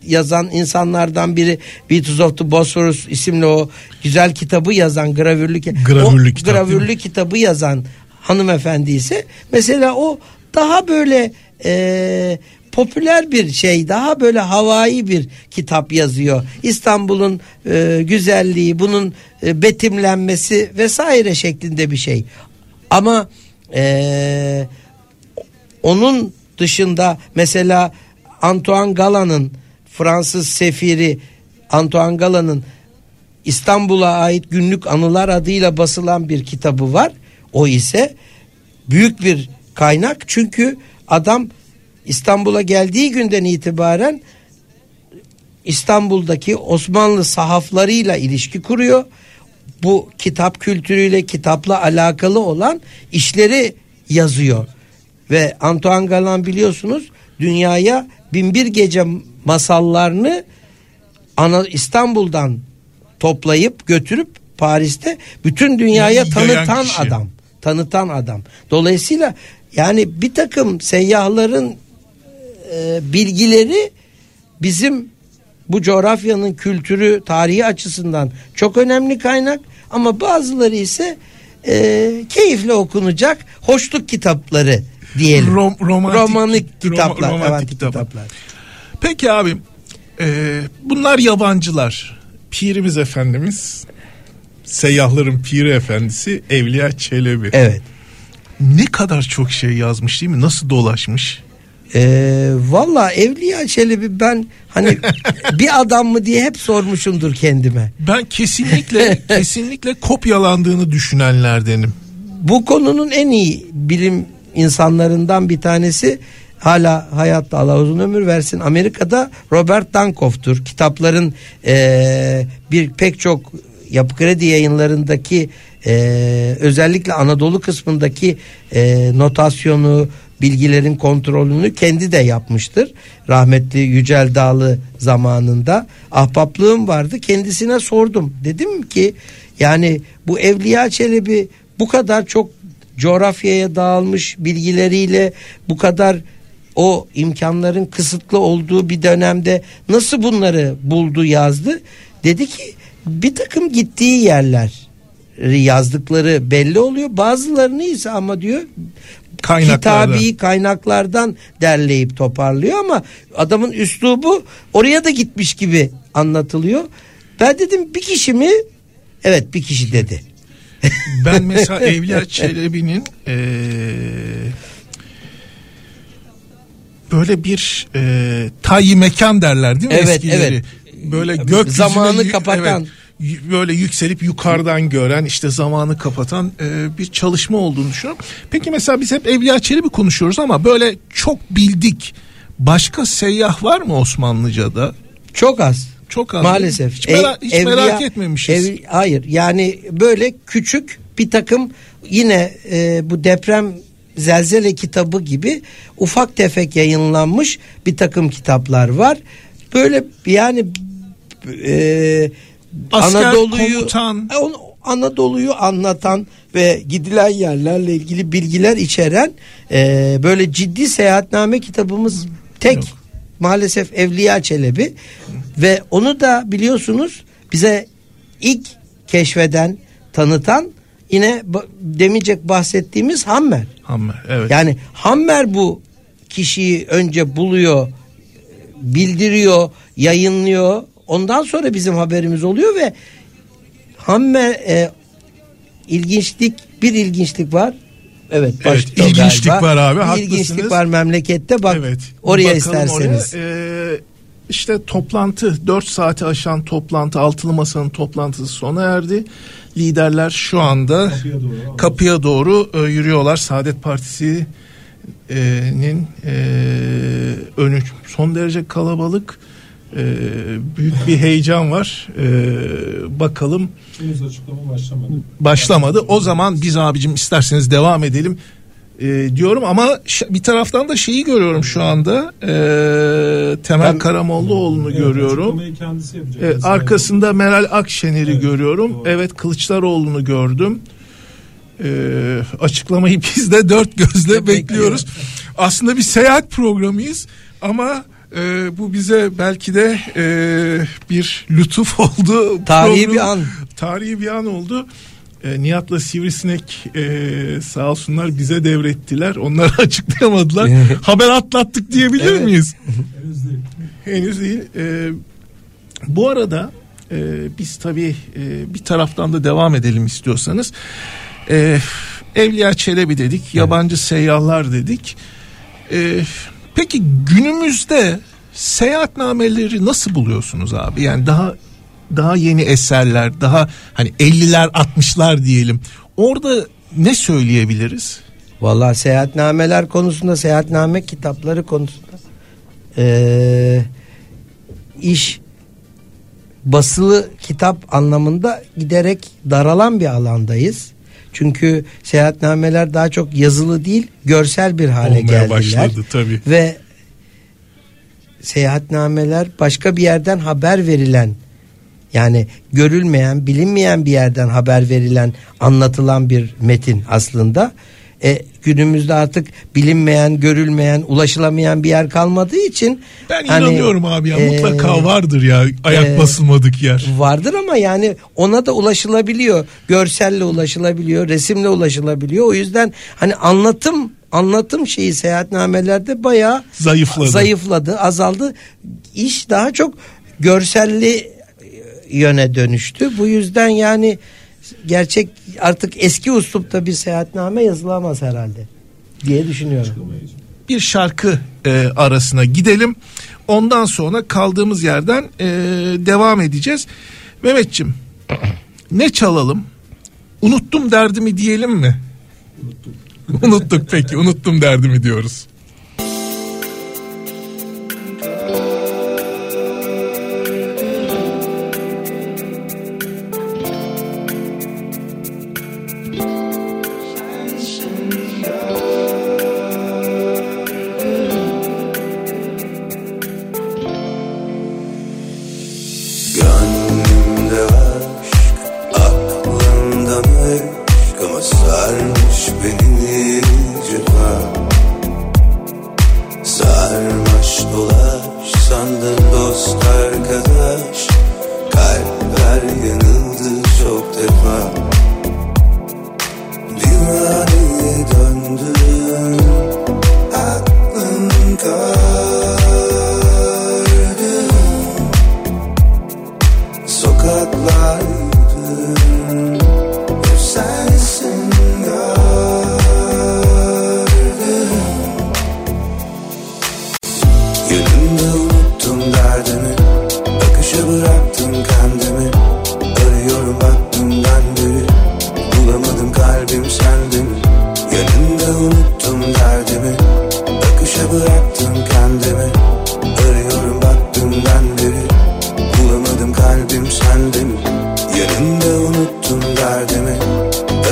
yazan insanlardan biri Beatles of the Bosphorus isimli o güzel kitabı yazan gravürlü, Gravürlü o kitap, gravürlü kitabı yazan hanımefendi ise mesela o daha böyle e, popüler bir şey daha böyle havai bir kitap yazıyor. İstanbul'un e, güzelliği bunun e, betimlenmesi vesaire şeklinde bir şey. Ama e, onun dışında mesela Antoine Galan'ın Fransız sefiri Antoine Galan'ın İstanbul'a ait günlük anılar adıyla basılan bir kitabı var. O ise büyük bir kaynak çünkü adam İstanbul'a geldiği günden itibaren İstanbul'daki Osmanlı sahaflarıyla ilişki kuruyor. Bu kitap kültürüyle, kitapla alakalı olan işleri yazıyor. Ve Antoine Galan biliyorsunuz dünyaya binbir gece masallarını ana İstanbul'dan toplayıp götürüp Paris'te bütün dünyaya tanıtan kişi. adam. Tanıtan adam. Dolayısıyla yani bir takım seyyahların e, bilgileri bizim bu coğrafyanın kültürü, tarihi açısından çok önemli kaynak ama bazıları ise e, keyifle okunacak hoşluk kitapları diyelim. Rom- romantik- romantik rom- kitaplar, romantik kitaplar. kitaplar. Peki abim e, bunlar yabancılar. Pirimiz Efendimiz seyyahların piri efendisi Evliya Çelebi. Evet. Ne kadar çok şey yazmış değil mi? Nasıl dolaşmış? Ee, Valla Evliya Çelebi ben hani bir adam mı diye hep sormuşumdur kendime. Ben kesinlikle kesinlikle kopyalandığını düşünenlerdenim. Bu konunun en iyi bilim insanlarından bir tanesi hala hayatta Allah uzun ömür versin Amerika'da Robert Dankoff'tur. Kitapların eee, bir pek çok yapı kredi yayınlarındaki eee, özellikle Anadolu kısmındaki eee, notasyonu bilgilerin kontrolünü kendi de yapmıştır. Rahmetli Yücel Dağlı zamanında ahbaplığım vardı. Kendisine sordum. Dedim ki yani bu Evliya Çelebi bu kadar çok coğrafyaya dağılmış bilgileriyle bu kadar o imkanların kısıtlı olduğu bir dönemde nasıl bunları buldu yazdı? Dedi ki bir takım gittiği yerler yazdıkları belli oluyor. Bazılarını ise ama diyor kitabi kaynaklardan derleyip toparlıyor ama adamın üslubu oraya da gitmiş gibi anlatılıyor. Ben dedim bir kişi mi? Evet bir kişi dedi. Ben mesela Evliya Çelebi'nin eee, böyle bir eee tayyi mekan derler değil mi Evet, eskileri? evet. Böyle gökyüzüne Zamanı kapatan. evet, böyle yükselip yukarıdan gören işte zamanı kapatan eee, bir çalışma olduğunu düşünüyorum. Peki mesela biz hep Evliya Çelebi konuşuyoruz ama böyle çok bildik başka seyyah var mı Osmanlıca'da? Çok az. Çok az. Maalesef. Hiç, mera- Ev- hiç evliya- merak etmemişiz. ev- hayır yani böyle küçük bir takım yine e, bu deprem zelzele kitabı gibi ufak tefek yayınlanmış bir takım kitaplar var. Böyle yani e, Asker, Anadolu'yu komutan. E, Anadolu'yu anlatan ve gidilen yerlerle ilgili bilgiler içeren e, böyle ciddi seyahatname kitabımız tek Yok. maalesef Evliya Çelebi ve onu da biliyorsunuz bize ilk keşfeden tanıtan yine demeyecek bahsettiğimiz Hammer. Hammer, evet. Yani Hammer bu kişiyi önce buluyor, bildiriyor, yayınlıyor. Ondan sonra bizim haberimiz oluyor ve Hammer e, ilginçlik bir ilginçlik var. Evet, Evet, ilginçlik galiba. var abi, Bir haklısınız. ilginçlik var memlekette. Bak Evet. oraya Bakalım isterseniz. oraya. Ee, işte toplantı 4 saati aşan toplantı altılı masanın toplantısı sona erdi. Liderler şu anda Kapıya doğru. kapıya doğru e, yürüyorlar. Saadet Partisi'nin e, önü son derece kalabalık. E, büyük bir heyecan var. E, bakalım Henüz açıklama başlamadı. başlamadı. O zaman biz abicim isterseniz devam edelim e, diyorum ama ş- bir taraftan da şeyi görüyorum şu anda. E, Temel Ben- Karamollaoğlu'nu Evet, görüyorum. E, arkasında Meral Akşener'i Evet, görüyorum. doğru. Evet Kılıçdaroğlu'nu gördüm. E, açıklamayı biz de dört gözle bekliyoruz. Aslında bir seyahat programıyız ama e, bu bize belki de e, bir lütuf oldu. Tarihi Programı- bir an. Tarihi bir an oldu. E, Nihat'la Sivrisinek e, sağ olsunlar bize devrettiler. Onları açıklayamadılar. Haber atlattık diyebilir Evet. miyiz? Henüz değil. Henüz değil. E, bu arada e, biz tabii e, bir taraftan da devam edelim istiyorsanız. E, Evliya Çelebi dedik, yabancı seyyahlar dedik. E, peki günümüzde seyahatnameleri nasıl buluyorsunuz abi? Yani daha daha yeni eserler, daha hani 50'ler 60'lar diyelim. Orada ne söyleyebiliriz? Vallahi seyahatnameler konusunda, seyahatname kitapları konusunda eee, iş basılı kitap anlamında giderek daralan bir alandayız. Çünkü seyahatnameler daha çok yazılı değil, görsel bir hale Olmaya geldiler. başladı tabii. Ve seyahatnameler başka bir yerden haber verilen yani görülmeyen, bilinmeyen bir yerden haber verilen, anlatılan bir metin aslında. E, günümüzde artık bilinmeyen, görülmeyen, ulaşılamayan bir yer kalmadığı için Ben hani, inanıyorum abi ya e, mutlaka vardır ya ayak e, basılmadık yer. Vardır ama yani ona da ulaşılabiliyor. Görselle ulaşılabiliyor, resimle ulaşılabiliyor. O yüzden hani anlatım anlatım şeyi seyahatnamelerde bayağı Zayıfladı. zayıfladı, azaldı. İş daha çok görselli yöne dönüştü. Bu yüzden yani gerçek artık eski uslupta bir seyahatname yazılamaz herhalde diye düşünüyorum. bir şarkı e, arasına gidelim. Ondan sonra kaldığımız yerden e, devam edeceğiz. Mehmetçim ne çalalım? Unuttum derdimi diyelim mi? Unuttuk peki unuttum derdimi diyoruz.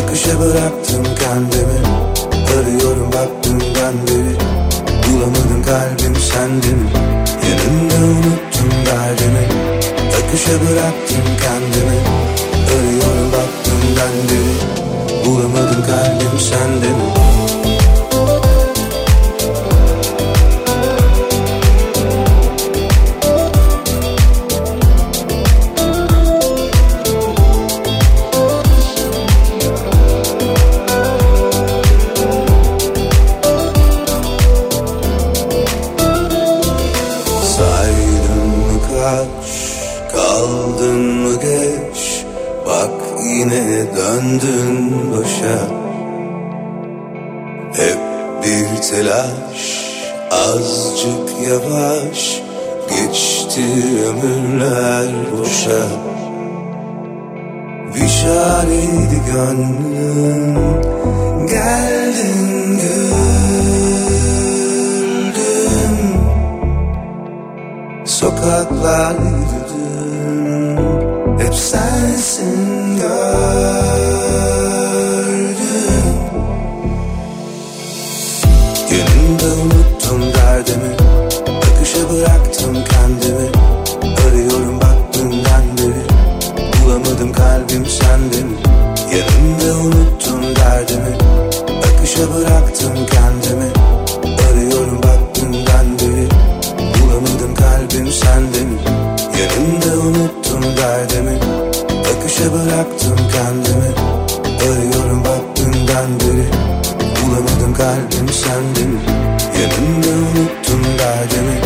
Akışa bıraktım kendimi. Arıyorum bak dünden beri Bulamadım kalbim sende mi Yanında unuttum derdimi. Akışa bıraktım kendimi. Arıyorum bak dünden beri Bulamadım kalbim sende döndün başa Hep bir telaş Azıcık yavaş. Geçti ömürler boşa. Bir şareydi gönlüm Geldin güldün Sokaklar yürüdüm Hep sensin gördüm Sende mi Yanımda unuttum derdimi.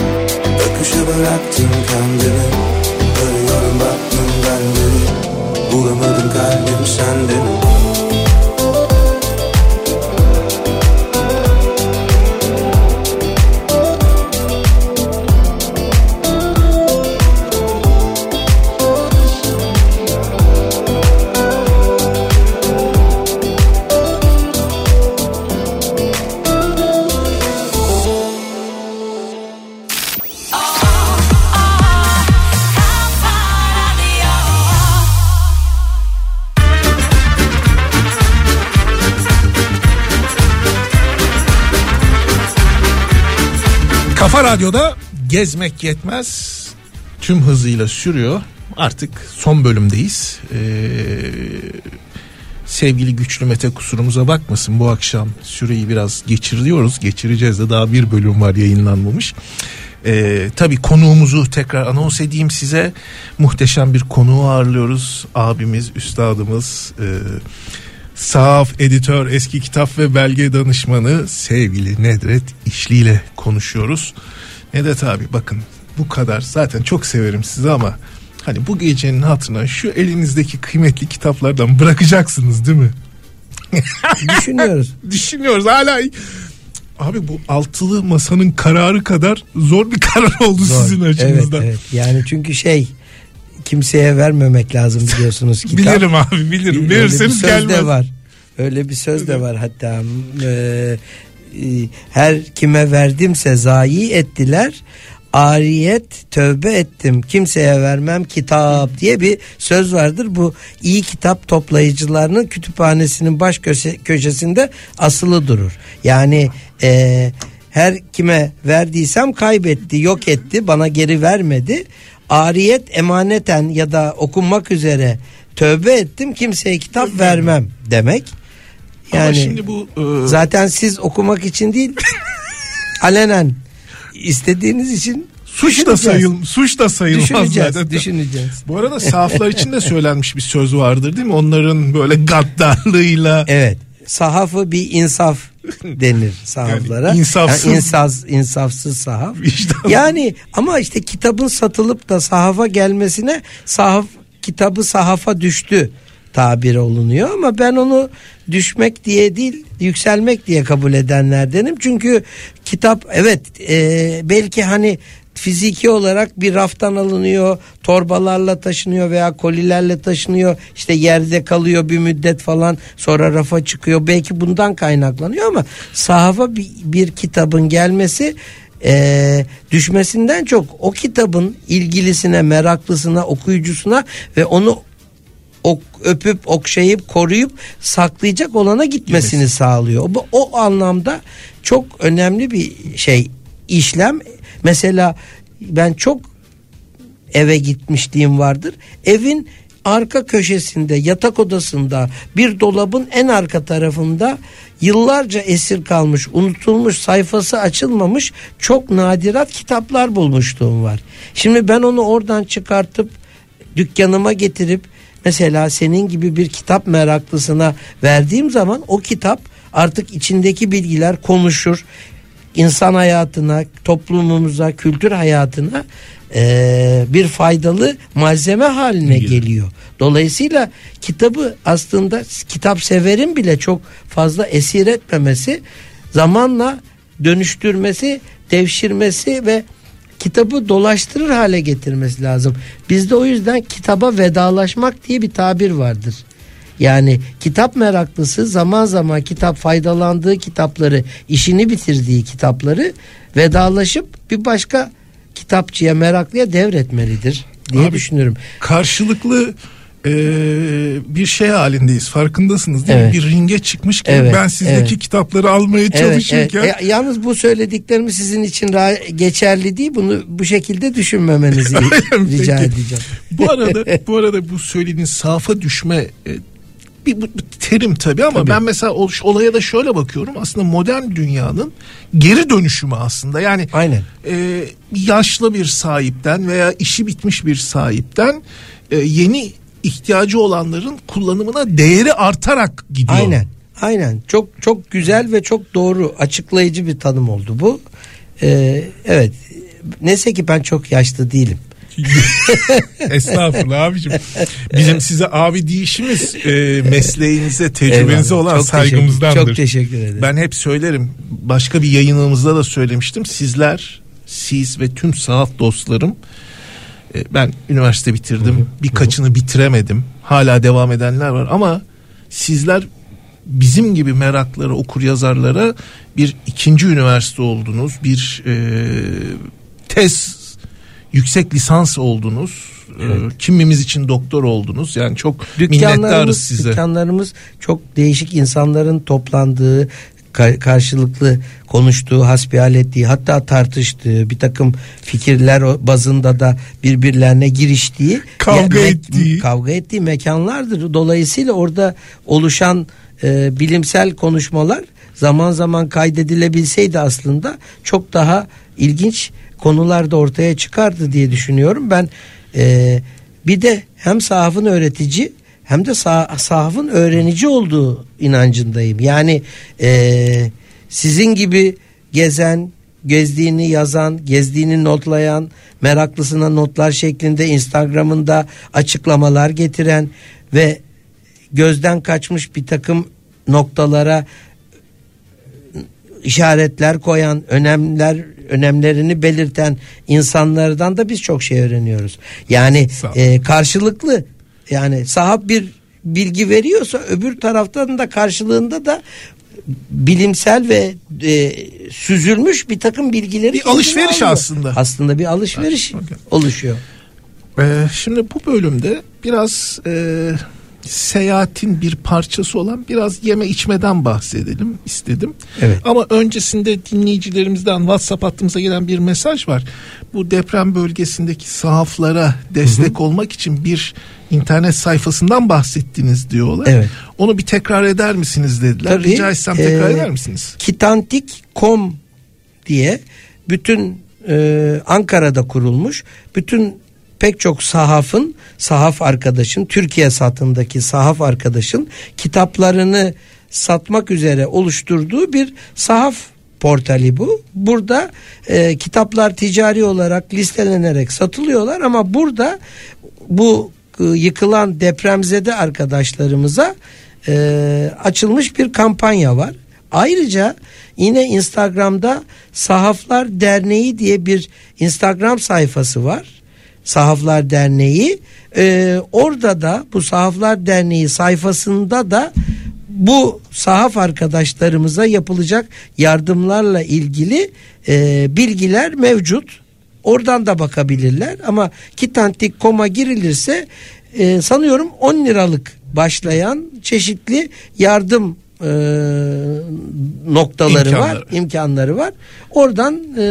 Akışa bıraktım kendimi Arıyorum bak dünden beri Bulamadım kalbim sende Kafa Radyo'da gezmek yetmez. Tüm hızıyla sürüyor. Artık son bölümdeyiz. Ee, sevgili güçlü Mete kusurumuza bakmasın. Bu akşam süreyi biraz geçiriyoruz. Geçireceğiz de daha bir bölüm var yayınlanmamış. Ee, tabii konuğumuzu tekrar anons edeyim size. Muhteşem bir konuğu ağırlıyoruz. Abimiz, üstadımız, e, sahaf editör, eski kitap ve belge danışmanı sevgili Nedret İşli ile konuşuyoruz. Nedret abi bakın bu kadar zaten çok severim sizi ama hani bu gecenin hatırına şu elinizdeki kıymetli kitaplardan bırakacaksınız değil mi? Düşünüyoruz. Düşünüyoruz hala Abi bu altılı masanın kararı kadar zor bir karar oldu Zor. sizin Evet, açınızdan. evet. Yani çünkü şey kimseye vermemek lazım biliyorsunuz kitap. Bilirim abi bilirim. Bir Verirseniz söz gelmez. de var. Öyle bir söz de var hatta. Ee, her kime verdimse zayi ettiler. Ariyet tövbe ettim kimseye vermem kitap diye bir söz vardır. Bu iyi kitap toplayıcılarının kütüphanesinin baş köşe, köşesinde asılı durur. Yani e, her kime verdiysem kaybetti yok etti bana geri vermedi. Ariyet emaneten ya da okunmak üzere tövbe ettim kimseye kitap vermem demek. Ama Yani şimdi bu e, zaten siz okumak için değil alenen istediğiniz için suç da sayıl suç da sayılmaz Düşüneceğiz, zaten. düşüneceğiz. Bu arada sahaflar için de söylenmiş bir söz vardır değil mi? Onların böyle gaddarlığıyla Evet. Sahafı bir insaf denir sahaflara. Yani insafsız- Yani insaz, insafsız sahaf. Vicdan- Yani ama işte kitabın satılıp da sahafa gelmesine sahaf kitabı sahafa düştü tabiri olunuyor ama ben onu düşmek diye değil yükselmek diye kabul edenlerdenim. Çünkü kitap evet e, belki hani fiziki olarak bir raftan alınıyor, torbalarla taşınıyor veya kolilerle taşınıyor. işte yerde kalıyor bir müddet falan sonra rafa çıkıyor. Belki bundan kaynaklanıyor ama sahafa bir, bir kitabın gelmesi e, düşmesinden çok o kitabın ilgilisine, meraklısına, okuyucusuna ve onu ok, öpüp okşayıp koruyup saklayacak olana gitmesini Evet. sağlıyor. O, o anlamda çok önemli bir şey işlem. Mesela ben çok eve gitmişliğim vardır. Evin arka köşesinde yatak odasında bir dolabın en arka tarafında yıllarca esir kalmış unutulmuş sayfası açılmamış çok nadirat kitaplar bulmuşluğum var. Şimdi ben onu oradan çıkartıp dükkanıma getirip mesela senin gibi bir kitap meraklısına verdiğim zaman o kitap artık içindeki bilgiler konuşur insan hayatına, toplumumuza, kültür hayatına eee, bir faydalı malzeme haline Geliyor. geliyor. Dolayısıyla kitabı aslında kitap severin bile çok fazla esir etmemesi, zamanla dönüştürmesi, devşirmesi ve kitabı dolaştırır hale getirmesi lazım. Bizde o yüzden kitaba vedalaşmak diye bir tabir vardır. Yani kitap meraklısı zaman zaman kitap faydalandığı kitapları, işini bitirdiği kitapları vedalaşıp bir başka kitapçıya, meraklıya devretmelidir diye Abi, düşünüyorum. Karşılıklı e, bir şey halindeyiz. Farkındasınız değil Evet. mi? Bir ringe çıkmışken Evet, ben sizdeki evet. kitapları almaya Evet, çalışırken evet. E, yalnız bu söylediklerimi sizin için geçerli değil. Bunu bu şekilde düşünmemenizi rica edeceğim. bu arada bu arada bu söylediğiniz safa düşme e, bir, bu terim tabii ama Tabii. ben mesela ol- olaya da şöyle bakıyorum. Aslında modern dünyanın geri dönüşümü aslında. Yani Aynen. e, yaşlı bir sahipten veya işi bitmiş bir sahipten e, yeni ihtiyacı olanların kullanımına değeri artarak gidiyor. Aynen. Aynen. Çok çok güzel ve çok doğru açıklayıcı bir tanım oldu bu. Ee, evet. Neyse ki ben çok yaşlı değilim. Estağfurullah abicim. Bizim size abi deyişimiz e, mesleğinize, tecrübenize Eyvallah. olan Çok saygımızdandır. teşekkür- çok teşekkür ederim. Ben hep söylerim. Başka bir yayınımızda da söylemiştim. Sizler, siz ve tüm sahaf dostlarım e, ben üniversite bitirdim. Birkaçını bitiremedim. Hala devam edenler var ama sizler bizim gibi meraklara, okur yazarlara bir ikinci üniversite oldunuz. Bir e, tez yüksek lisans oldunuz. E, kimimiz için doktor oldunuz. Yani çok minnettarız size. dükkanlarımız çok değişik insanların toplandığı ka- karşılıklı konuştuğu, hasbihal ettiği hatta tartıştığı bir takım fikirler bazında da birbirlerine giriştiği Kavga me- ettiği. kavga ettiği mekanlardır. Dolayısıyla orada oluşan e, bilimsel konuşmalar zaman zaman kaydedilebilseydi aslında çok daha ilginç konular da ortaya çıkardı diye düşünüyorum. Ben e, bir de hem sahafın öğretici hem de sah- sahafın öğrenici olduğu inancındayım. Yani e, sizin gibi gezen, gezdiğini yazan, gezdiğini notlayan, meraklısına notlar şeklinde Instagram'ında açıklamalar getiren ve gözden kaçmış bir takım noktalara işaretler koyan, önemler önemlerini belirten insanlardan da biz çok şey öğreniyoruz. Yani e, karşılıklı yani sahap bir bilgi veriyorsa öbür taraftan da karşılığında da bilimsel ve e, süzülmüş bir takım bilgileri Bir alışveriş alıyor. aslında. Aslında bir alışveriş Okey. oluşuyor. Ee, şimdi bu bölümde biraz e, seyahatin bir parçası olan biraz yeme içmeden bahsedelim istedim. Evet. Ama öncesinde dinleyicilerimizden WhatsApp hattımıza gelen bir mesaj var. Bu deprem bölgesindeki sahaflara destek olmak için bir internet sayfasından bahsettiniz diyorlar. Evet. Onu bir tekrar eder misiniz dediler. Tabii, Rica etsem tekrar e, eder misiniz? Kitantik.com diye bütün e, Ankara'da kurulmuş bütün pek çok sahafın sahaf arkadaşın Türkiye satındaki sahaf arkadaşın kitaplarını satmak üzere oluşturduğu bir sahaf portali bu. Burada e, kitaplar ticari olarak listelenerek satılıyorlar ama burada bu e, yıkılan depremzede arkadaşlarımıza e, açılmış bir kampanya var. Ayrıca yine Instagram'da Sahaflar Derneği diye bir Instagram sayfası var. Sahaflar Derneği. Ee, orada da bu Sahaflar Derneği sayfasında da bu sahaf arkadaşlarımıza yapılacak yardımlarla ilgili e, bilgiler mevcut. Oradan da bakabilirler ama kitantik.com'a girilirse e, sanıyorum 10 liralık başlayan çeşitli yardım e, noktaları var, İmkanları. imkanları var. Oradan e,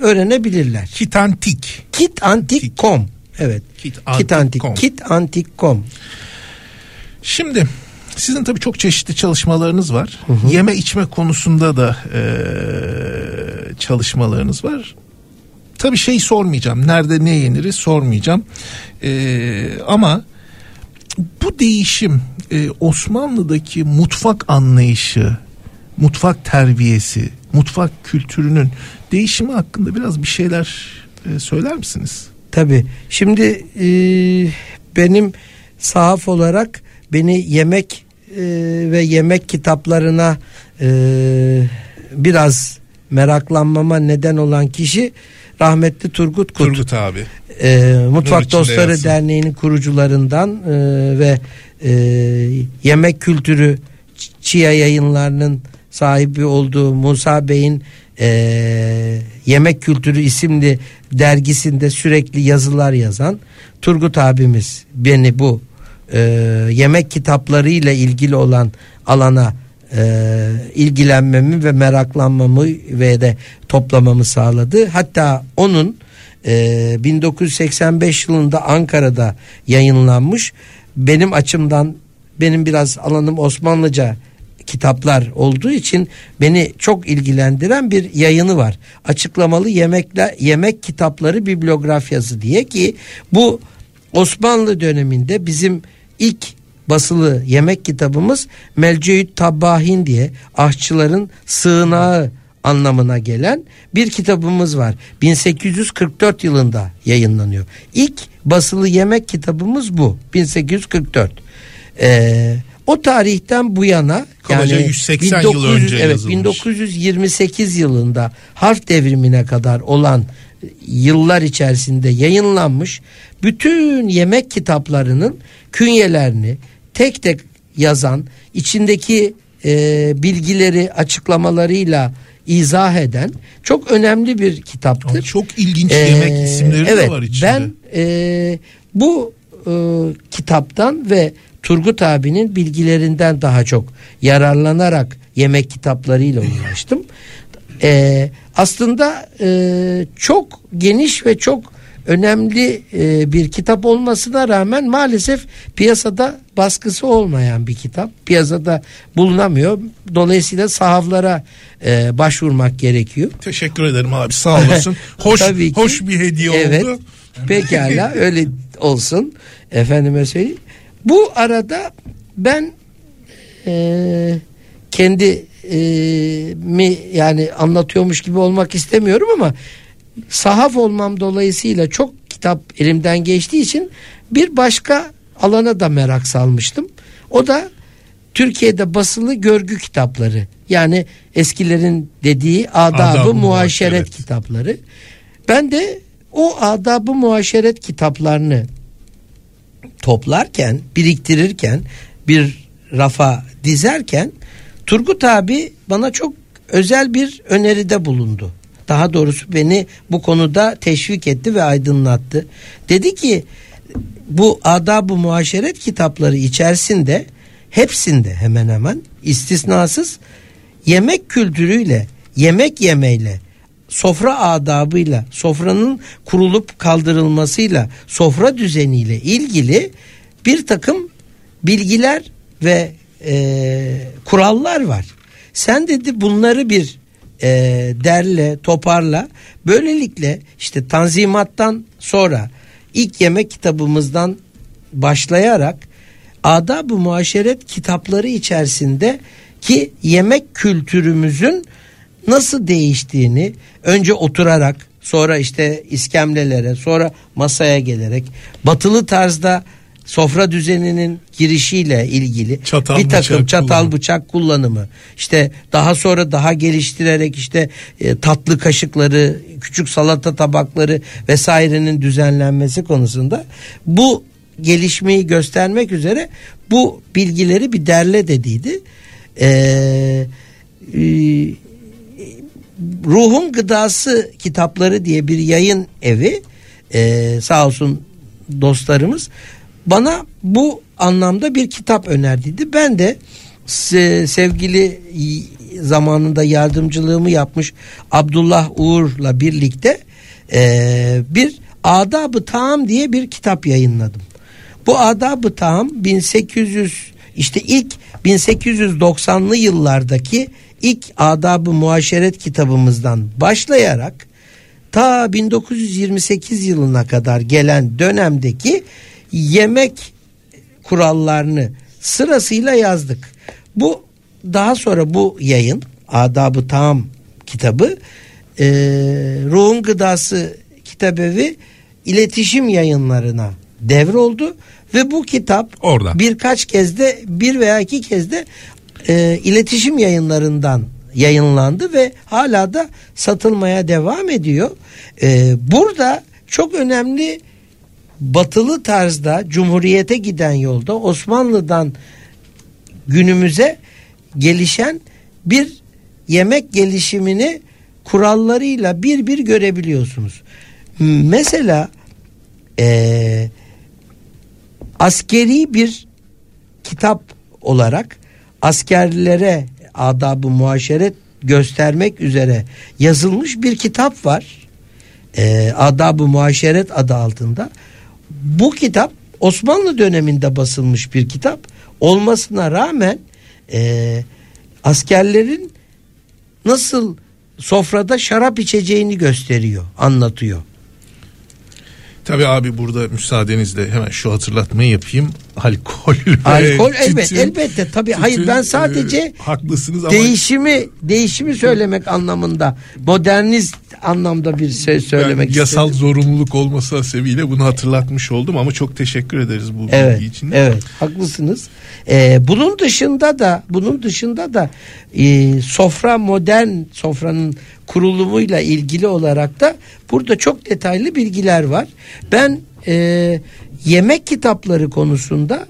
öğrenebilirler. Kitantik. Kitantik.com Evet. Kitantik.com. Kitantik. Kitantik.com. Şimdi sizin tabii çok çeşitli çalışmalarınız var. Yeme içme konusunda da eee, çalışmalarınız var. Tabii şey sormayacağım. Nerede ne yeniri sormayacağım. Eee, ama bu değişim eee, Osmanlı'daki mutfak anlayışı, mutfak terbiyesi, mutfak kültürünün değişimi hakkında biraz bir şeyler eee, söyler misiniz? Tabii. Şimdi e, benim sahaf olarak beni yemek e, ve yemek kitaplarına e, biraz meraklanmama neden olan kişi rahmetli Turgut Kut. Turgut abi. E, Mutfak Dostları yatsın. Derneği'nin kurucularından e, ve e, yemek kültürü Ç- Çiğ yayınlarının sahibi olduğu Musa Bey'in e, Yemek Kültürü isimli dergisinde sürekli yazılar yazan Turgut abimiz beni bu e, yemek kitaplarıyla ilgili olan alana e, ilgilenmemi ve meraklanmamı ve de toplamamı sağladı. Hatta onun e, 1985 yılında Ankara'da yayınlanmış benim açımdan benim biraz alanım Osmanlıca kitaplar olduğu için beni çok ilgilendiren bir yayını var. Açıklamalı yemekle yemek kitapları bibliografyası diye ki bu Osmanlı döneminde bizim ilk basılı yemek kitabımız Melceüt Tabbahin diye aşçıların sığınağı anlamına gelen bir kitabımız var. 1844 yılında yayınlanıyor. İlk basılı yemek kitabımız bu. 1844. Ee, o tarihten bu yana Kabaca 180 yıl önce evet, yazılmış. 1928 yılında harf devrimine kadar olan yıllar içerisinde yayınlanmış bütün yemek kitaplarının künyelerini tek tek yazan içindeki e, bilgileri açıklamalarıyla izah eden çok önemli bir kitaptır. Çok ilginç Ee, yemek isimleri evet, de var içinde. Ben e, bu e, kitaptan ve Turgut abinin bilgilerinden daha çok yararlanarak yemek kitaplarıyla uğraştım. E, aslında e, çok geniş ve çok önemli e, bir kitap olmasına rağmen maalesef piyasada baskısı olmayan bir kitap. Piyasada bulunamıyor. Dolayısıyla sahaflara e, başvurmak gerekiyor. Teşekkür ederim abi sağ olasın. Hoş Tabii ki. hoş bir hediye evet, oldu. Pekala öyle olsun. Efendime söyleyeyim. Bu arada ben e, kendi e, mi yani anlatıyormuş gibi olmak istemiyorum ama sahaf olmam dolayısıyla çok kitap elimden geçtiği için bir başka alana da merak salmıştım. O da Türkiye'de basılı görgü kitapları. Yani eskilerin dediği adabı, Adab-ı muaşeret muaşeret. kitapları. Ben de o adabı muaşeret kitaplarını toplarken, biriktirirken, bir rafa dizerken Turgut abi bana çok özel bir öneride bulundu. Daha doğrusu beni bu konuda teşvik etti ve aydınlattı. Dedi ki bu adab-ı muaşeret kitapları içerisinde hepsinde hemen hemen istisnasız yemek kültürüyle, yemek yemeyle, sofra adabıyla, sofranın kurulup kaldırılmasıyla, sofra düzeniyle ilgili bir takım bilgiler ve e, kurallar var. Sen dedi bunları bir e, derle, toparla. Böylelikle işte Tanzimat'tan sonra ilk yemek kitabımızdan başlayarak adab-ı muaşeret kitapları içerisinde ki yemek kültürümüzün nasıl değiştiğini önce oturarak sonra işte iskemlelere sonra masaya gelerek batılı tarzda sofra düzeninin girişiyle ilgili Çatal, bir takım bıçak çatal kullanımı. bıçak kullanımı işte daha sonra daha geliştirerek işte e, tatlı kaşıkları küçük salata tabakları vesairenin düzenlenmesi konusunda bu gelişmeyi göstermek üzere bu bilgileri bir derle dediydi. Ee, e, Ruhun Gıdası kitapları diye bir yayın evi e, sağ olsun dostlarımız bana bu anlamda bir kitap önerdiydi. Ben de se- sevgili zamanında yardımcılığımı yapmış Abdullah Uğur'la birlikte e, bir Adab-ı Taam diye bir kitap yayınladım. Bu Adab-ı Taam 1800 işte ilk 1890'lı yıllardaki ilk Adab-ı Muaşeret kitabımızdan başlayarak ta 1928 yılına kadar gelen dönemdeki yemek kurallarını sırasıyla yazdık. Bu daha sonra bu yayın Adab-ı Taam kitabı e, Ruhun Gıdası Kitabevi iletişim yayınlarına devroldu ve bu kitap Orada. birkaç kez de bir veya iki kez de e, iletişim yayınlarından yayınlandı ve hala da satılmaya devam ediyor. E, burada çok önemli batılı tarzda Cumhuriyete giden yolda Osmanlı'dan günümüze gelişen bir yemek gelişimini kurallarıyla bir bir görebiliyorsunuz. Mesela eee askeri bir kitap olarak askerlere adabı muaşeret göstermek üzere yazılmış bir kitap var. Ee, adabı muaşeret adı altında. Bu kitap Osmanlı döneminde basılmış bir kitap olmasına rağmen e, askerlerin nasıl sofrada şarap içeceğini gösteriyor, anlatıyor. Tabii abi burada müsaadenizle hemen şu hatırlatmayı yapayım. Alkol. Alkol elbet tütün- elbette tabii hayır tütün, ben e, sadece haklısınız ama değişimi değişimi söylemek anlamında modernist anlamda bir şey söylemek ben yasal istedim. zorunluluk olması sebebiyle bunu hatırlatmış oldum ama çok teşekkür ederiz bu Evet, bilgi için. evet haklısınız. Ee, bunun dışında da bunun dışında da e, sofra modern sofranın kurulumuyla ilgili olarak da burada çok detaylı bilgiler var. Ben e, yemek kitapları konusunda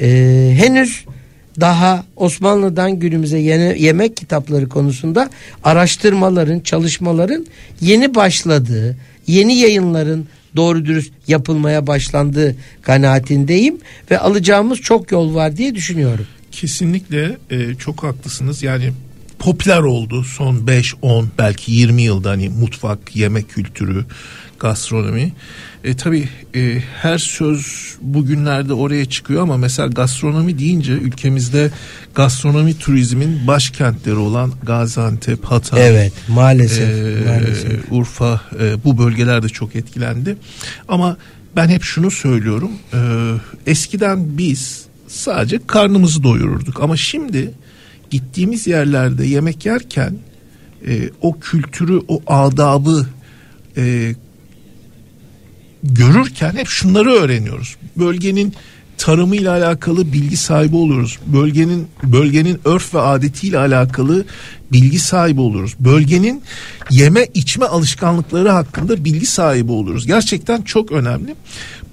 e, henüz daha Osmanlı'dan günümüze yeni yemek kitapları konusunda araştırmaların, çalışmaların yeni başladığı, yeni yayınların doğru dürüst yapılmaya başlandığı kanaatindeyim ve alacağımız çok yol var diye düşünüyorum. Kesinlikle e, çok haklısınız. Yani popüler oldu son 5, 10 belki 20 yılda hani mutfak, yemek kültürü, gastronomi. E, tabii e, her söz bugünlerde oraya çıkıyor ama mesela gastronomi deyince ülkemizde gastronomi turizmin başkentleri olan Gaziantep, Hatay, Evet, maalesef, e, maalesef. Urfa e, bu bölgelerde çok etkilendi. Ama ben hep şunu söylüyorum. e, eskiden biz sadece karnımızı doyururduk ama şimdi gittiğimiz yerlerde yemek yerken e, o kültürü, o adabı e, görürken hep şunları öğreniyoruz. Bölgenin tarımıyla alakalı bilgi sahibi oluyoruz. Bölgenin bölgenin örf ve adetiyle alakalı bilgi sahibi oluruz. Bölgenin yeme içme alışkanlıkları hakkında bilgi sahibi oluruz. Gerçekten çok önemli.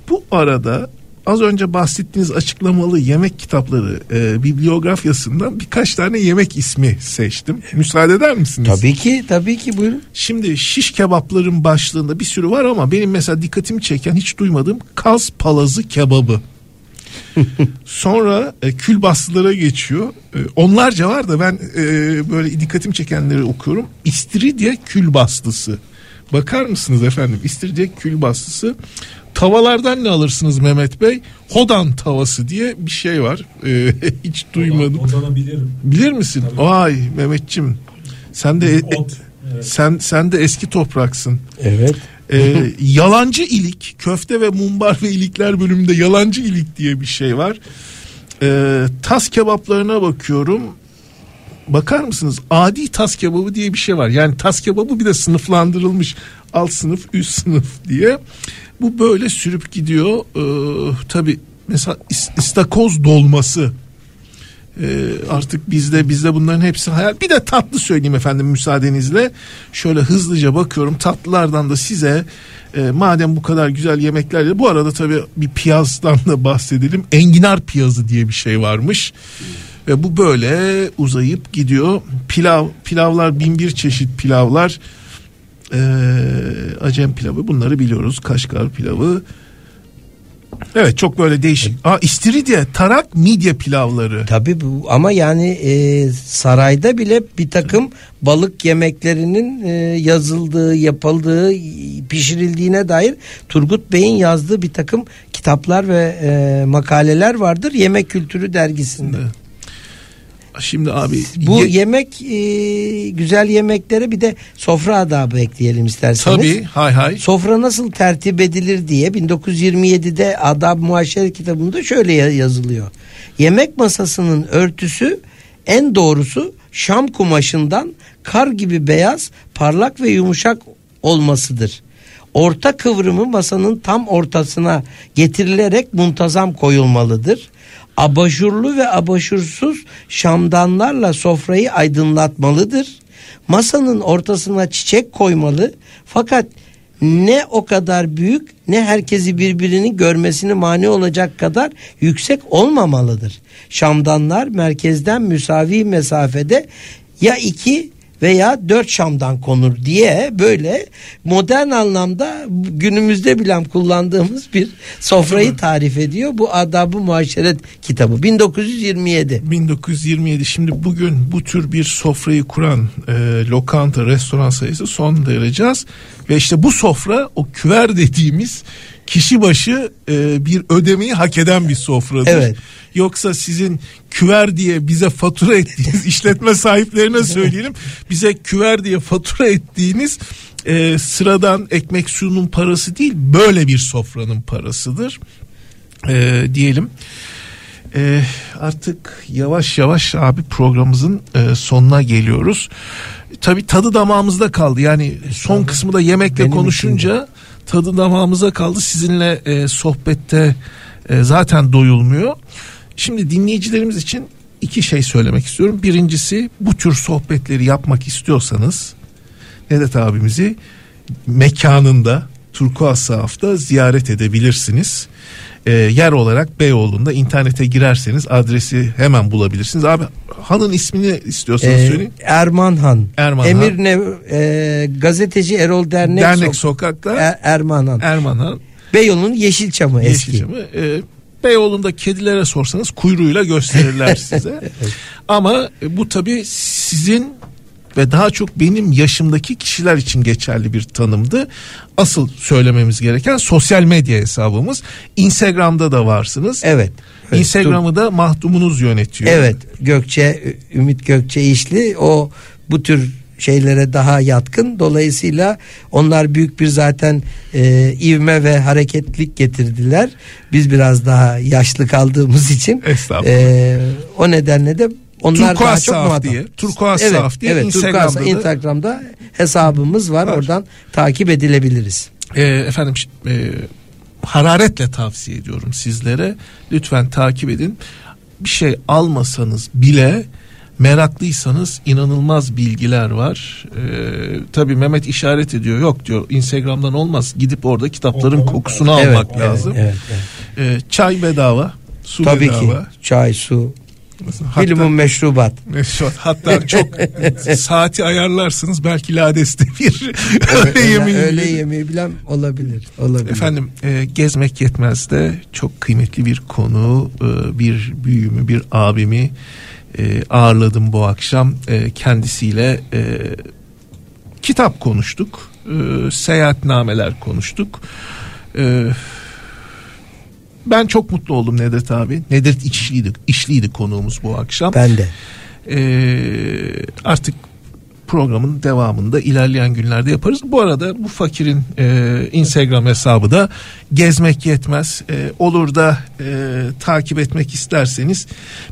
Bu arada az önce bahsettiğiniz açıklamalı yemek kitapları e, bibliografyasından birkaç tane yemek ismi seçtim. Müsaade eder misiniz? Tabii ki, tabii ki buyurun. Şimdi şiş kebapların başlığında bir sürü var ama benim mesela dikkatimi çeken hiç duymadığım kaz palazı kebabı. Sonra e, külbastılara geçiyor. E, onlarca var da ben e, böyle dikkatimi çekenleri okuyorum. İstiridye külbastısı. Bakar mısınız efendim? İstiridye külbastısı. Tavalardan ne alırsınız Mehmet Bey? Hodan tavası diye bir şey var. E, hiç duymadım. Ondan bilirim. Bilir misin? Vay Mehmetçim. Sen de e- Ot. Evet. sen sen de eski topraksın. Evet. Ee, yalancı ilik köfte ve mumbar ve ilikler bölümünde yalancı ilik diye bir şey var. Ee, tas kebaplarına bakıyorum. Bakar mısınız? Adi tas kebabı diye bir şey var. Yani tas kebabı bir de sınıflandırılmış. Alt sınıf, üst sınıf diye. Bu böyle sürüp gidiyor. Ee, tabii mesela is- istakoz dolması. Ee, artık bizde bizde bunların hepsi hayal. Bir de tatlı söyleyeyim efendim müsaadenizle. Şöyle hızlıca bakıyorum tatlılardan da size e, madem bu kadar güzel yemekler bu arada tabii bir piyazdan da bahsedelim. Enginar piyazı diye bir şey varmış. Ve bu böyle uzayıp gidiyor. Pilav, pilavlar bin bir çeşit pilavlar. Ee, Acem pilavı bunları biliyoruz. Kaşgar pilavı. Evet çok böyle değişik. Aa istiridye, tarak, midye pilavları. Tabii bu ama yani e, sarayda bile bir takım balık yemeklerinin e, yazıldığı, yapıldığı, pişirildiğine dair Turgut Bey'in yazdığı bir takım kitaplar ve e, makaleler vardır Yemek Kültürü dergisinde. Şimdi abi Bu ye- yemek e, güzel yemeklere bir de sofra adabı ekleyelim isterseniz. tabii hay hay. Sofra nasıl tertip edilir diye 1927'de Adab Muaşeret kitabında şöyle ya- yazılıyor. Yemek masasının örtüsü en doğrusu Şam kumaşından kar gibi beyaz, parlak ve yumuşak olmasıdır. Orta kıvrımı masanın tam ortasına getirilerek muntazam koyulmalıdır. Abajurlu ve abajürsüz şamdanlarla sofrayı aydınlatmalıdır. Masanın ortasına çiçek koymalı fakat ne o kadar büyük ne herkesi birbirini görmesini mani olacak kadar yüksek olmamalıdır. Şamdanlar merkezden müsavi mesafede ya iki veya dört şamdan konur diye böyle modern anlamda günümüzde bile kullandığımız bir sofrayı tarif ediyor. Bu Adab-ı Muaşeret kitabı 1927. 1927 şimdi bugün bu tür bir sofrayı kuran e, lokanta, restoran sayısı son derece az. Ve işte bu sofra o küver dediğimiz kişi başı e, bir ödemeyi hak eden bir sofradır. Evet. Yoksa sizin küver diye bize fatura ettiğiniz işletme sahiplerine söyleyelim. Bize küver diye fatura ettiğiniz e, sıradan ekmek suyunun parası değil böyle bir sofranın parasıdır. E, diyelim. E, artık yavaş yavaş abi programımızın e, sonuna geliyoruz. Tabi tadı damağımızda kaldı. Yani son kısmı da yemekle Benim konuşunca tadı damağımıza kaldı. Sizinle e, sohbette e, zaten doyulmuyor. Şimdi dinleyicilerimiz için iki şey söylemek istiyorum. Birincisi bu tür sohbetleri yapmak istiyorsanız Nedet abimizi mekanında Turkuaz Sahaf'ta ziyaret edebilirsiniz. Ee, yer olarak Beyoğlu'nda internete girerseniz adresi hemen bulabilirsiniz. Abi hanın ismini istiyorsanız Ee, söyleyin. Erman Han. Erman Han. Emirne e, gazeteci Erol Dernek, Dernek Sok- Sokak'ta Er- Erman Han. Erman Han. Beyoğlu'nun Yeşilçamı eski. Yeşilçam'ı. Ee, Beyoğlu'nda kedilere sorsanız kuyruğuyla gösterirler size. Ama e, bu tabii sizin ve daha çok benim yaşımdaki kişiler için geçerli bir tanımdı. Asıl söylememiz gereken sosyal medya hesabımız. Instagram'da da varsınız. Evet. evet. Instagram'ı da mahdumunuz yönetiyor. Evet Gökçe Ümit Gökçe İşli o bu tür şeylere daha yatkın dolayısıyla onlar büyük bir zaten e, ivme ve hareketlik getirdiler biz biraz daha yaşlı kaldığımız için Estağfurullah. e, o nedenle de onlar daha Turkuaz çok Sahaf muhatap. diye, Turkuaz evet, Sahaf diye evet, Instagram'da Turkuaz, da- Instagram'da hesabımız var. Var. oradan takip edilebiliriz. Ee, efendim e, hararetle tavsiye ediyorum sizlere. Lütfen takip edin. Bir şey almasanız bile meraklıysanız inanılmaz bilgiler var. Ee, tabii Mehmet işaret ediyor. Yok diyor Instagram'dan olmaz. Gidip orada kitapların Okumak kokusunu Evet, almak evet, lazım. evet, evet. Ee, çay bedava. Su Tabii ki bedava. çay su Minimum meşrubat. Meşrubat. Hatta çok saati ayarlarsınız belki ladeste bir öğle yemeği. öğle yemeği bilen olabilir. olabilir. Efendim e, gezmek yetmez de çok kıymetli bir konu e, bir büyüğümü bir abimi e, ağırladım bu akşam E, kendisiyle e, kitap konuştuk e, seyahatnameler konuştuk E, ben çok mutlu oldum Nedet abi Nedet İşliydi, İşliydi konuğumuz bu akşam Ben de. ee, artık programın devamında ilerleyen günlerde yaparız. Bu arada bu fakirin e, Instagram hesabı da gezmek yetmez. E, olur da e, takip etmek isterseniz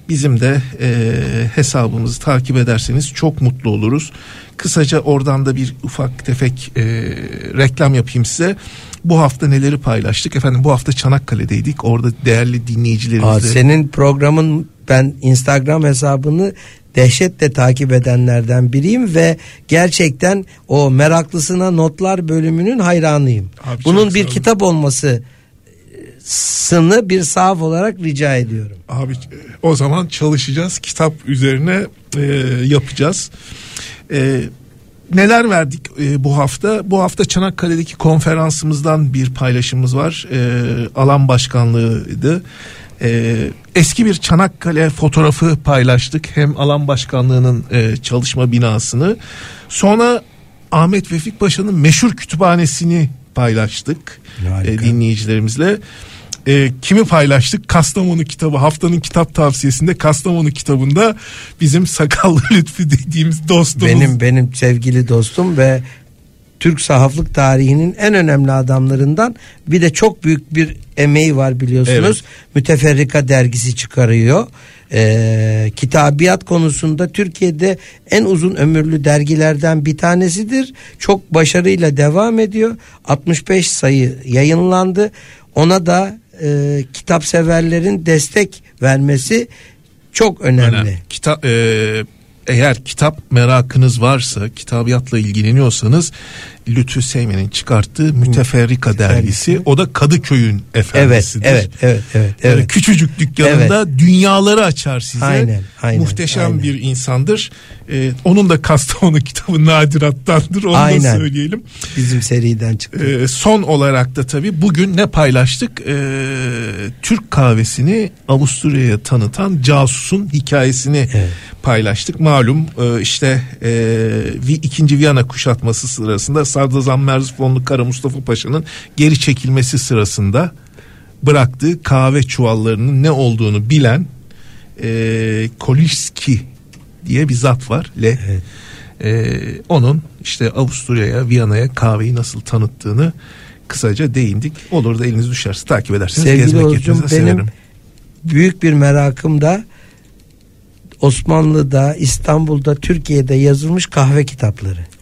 bizim de e, hesabımızı takip ederseniz çok mutlu oluruz. Kısaca oradan da bir ufak tefek e, reklam yapayım size. Bu hafta neleri paylaştık? Efendim bu hafta Çanakkale'deydik. Orada değerli Aa, dinleyicilerimizle senin programın ben Instagram hesabını dehşetle takip edenlerden biriyim ve gerçekten o meraklısına notlar bölümünün hayranıyım. Abi Bunun bir kitap olması sını bir sahaf olarak rica ediyorum. Abi o zaman çalışacağız kitap üzerine e, yapacağız. E, neler verdik e, bu hafta? Bu hafta Çanakkale'deki konferansımızdan bir paylaşımımız var. E, alan başkanlığıydı. E, eski bir Çanakkale fotoğrafı paylaştık. Hem alan başkanlığının e, çalışma binasını. Sonra Ahmet Vefik Paşa'nın meşhur kütüphanesini paylaştık Harika. e, dinleyicilerimizle. E, kimi paylaştık? Kastamonu kitabı haftanın kitap tavsiyesinde Kastamonu kitabında bizim sakallı Lütfü dediğimiz dostumuz. Benim benim sevgili dostum ve Türk sahaflık tarihinin en önemli adamlarından bir de çok büyük bir emeği var biliyorsunuz. Müteferrika dergisi çıkarıyor. Ee, kitabiyat konusunda Türkiye'de en uzun ömürlü dergilerden bir tanesidir. Çok başarıyla devam ediyor. 65 sayı yayınlandı. Ona da e, kitap severlerin destek vermesi çok önemli. önemli. Kitap e, eğer kitap merakınız varsa, kitabiyatla ilgileniyorsanız Lütfü Seymen'in çıkarttığı Müteferrika dergisi. O da Kadıköy'ün Evet, efendisidir. evet, evet, evet, evet. küçücük dükkanında dünyaları açar size. Aynen, aynen, Muhteşem aynen. bir insandır. Ee, onun da Kastamonu kitabı nadirattandır. Onu Aynen. da söyleyelim. Bizim seriden çıktı. Ee, son olarak da tabii bugün ne paylaştık? Ee, Türk kahvesini Avusturya'ya tanıtan casusun hikayesini Evet. paylaştık. Malum e, işte e, ikinci Viyana kuşatması sırasında Sadrazam Merzifonlu Kara Mustafa Paşa'nın geri çekilmesi sırasında bıraktığı kahve çuvallarının ne olduğunu bilen e, Koliski diye bir zat var. Le. E, onun işte Avusturya'ya, Viyana'ya kahveyi nasıl tanıttığını kısaca değindik. Olur da eliniz düşerse takip ederseniz Sevgili gezmek Oğuzcum benim severim. büyük bir merakım da Osmanlı'da, İstanbul'da, Türkiye'de yazılmış kahve kitapları.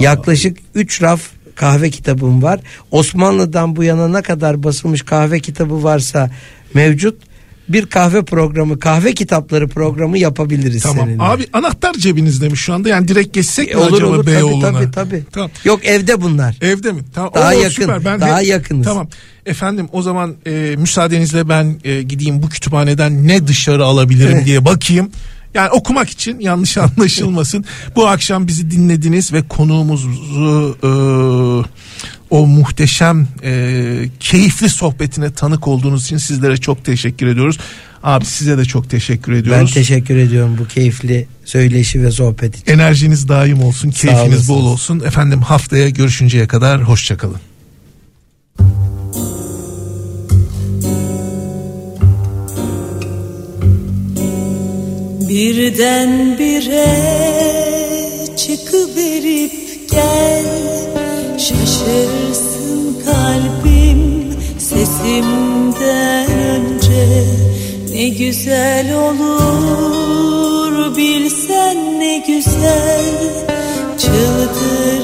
Yaklaşık 3 raf kahve kitabım var. Osmanlı'dan bu yana ne kadar basılmış kahve kitabı varsa mevcut bir kahve programı, kahve kitapları programı yapabiliriz Tamam. seninle. Abi anahtar cebinizde mi şu anda? Yani direkt geçsek E, mi olur acaba olur tabii Beyoğlu'na? tabii tabii. Tamam. Yok evde bunlar. Evde mi? Tamam. Daha Oo, yakın, Süper. Ben daha hep- yakınız. Tamam. Efendim o zaman e, müsaadenizle ben e, gideyim bu kütüphaneden ne dışarı alabilirim diye bakayım. Yani okumak için yanlış anlaşılmasın. bu akşam bizi dinlediniz ve konuğumuzu e, o muhteşem e, keyifli sohbetine tanık olduğunuz için sizlere çok teşekkür ediyoruz. Abi size de çok teşekkür Ben ediyoruz. teşekkür ediyorum bu keyifli söyleşi ve sohbet için. Enerjiniz daim olsun, keyfiniz bol olsun. Efendim haftaya görüşünceye kadar hoşçakalın. Birden bire çıkıverip gel. Şaşırsın kalbim sesimden önce. Ne güzel olur bilsen ne güzel. Çıldırırım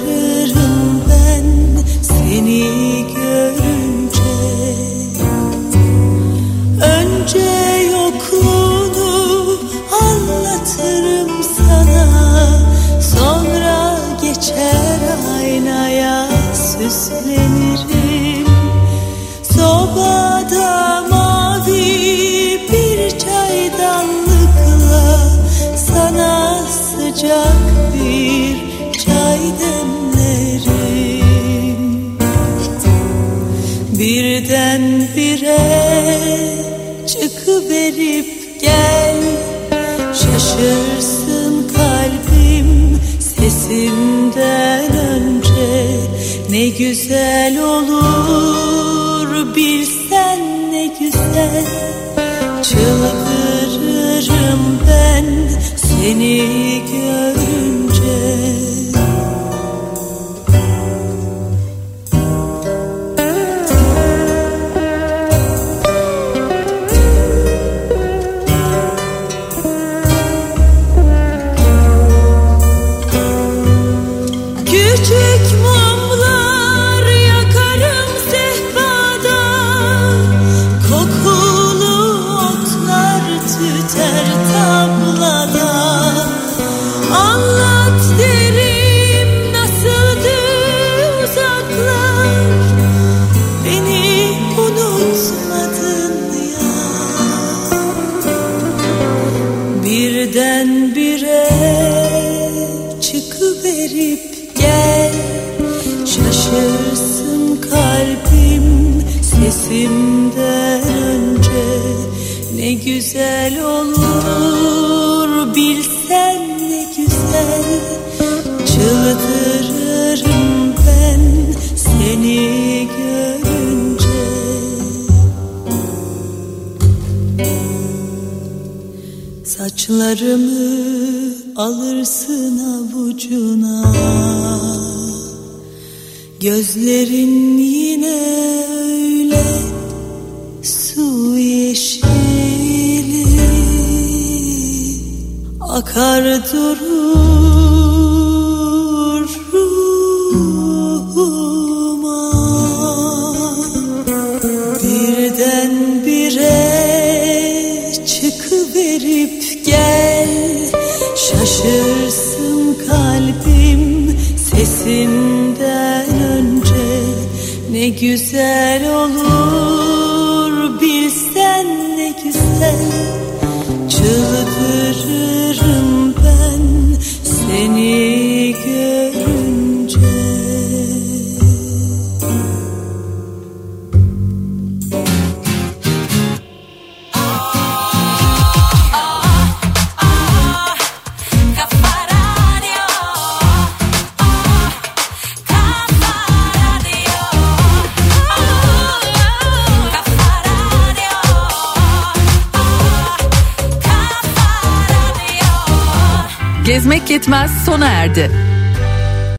güzel olur. Bilsen ne güzel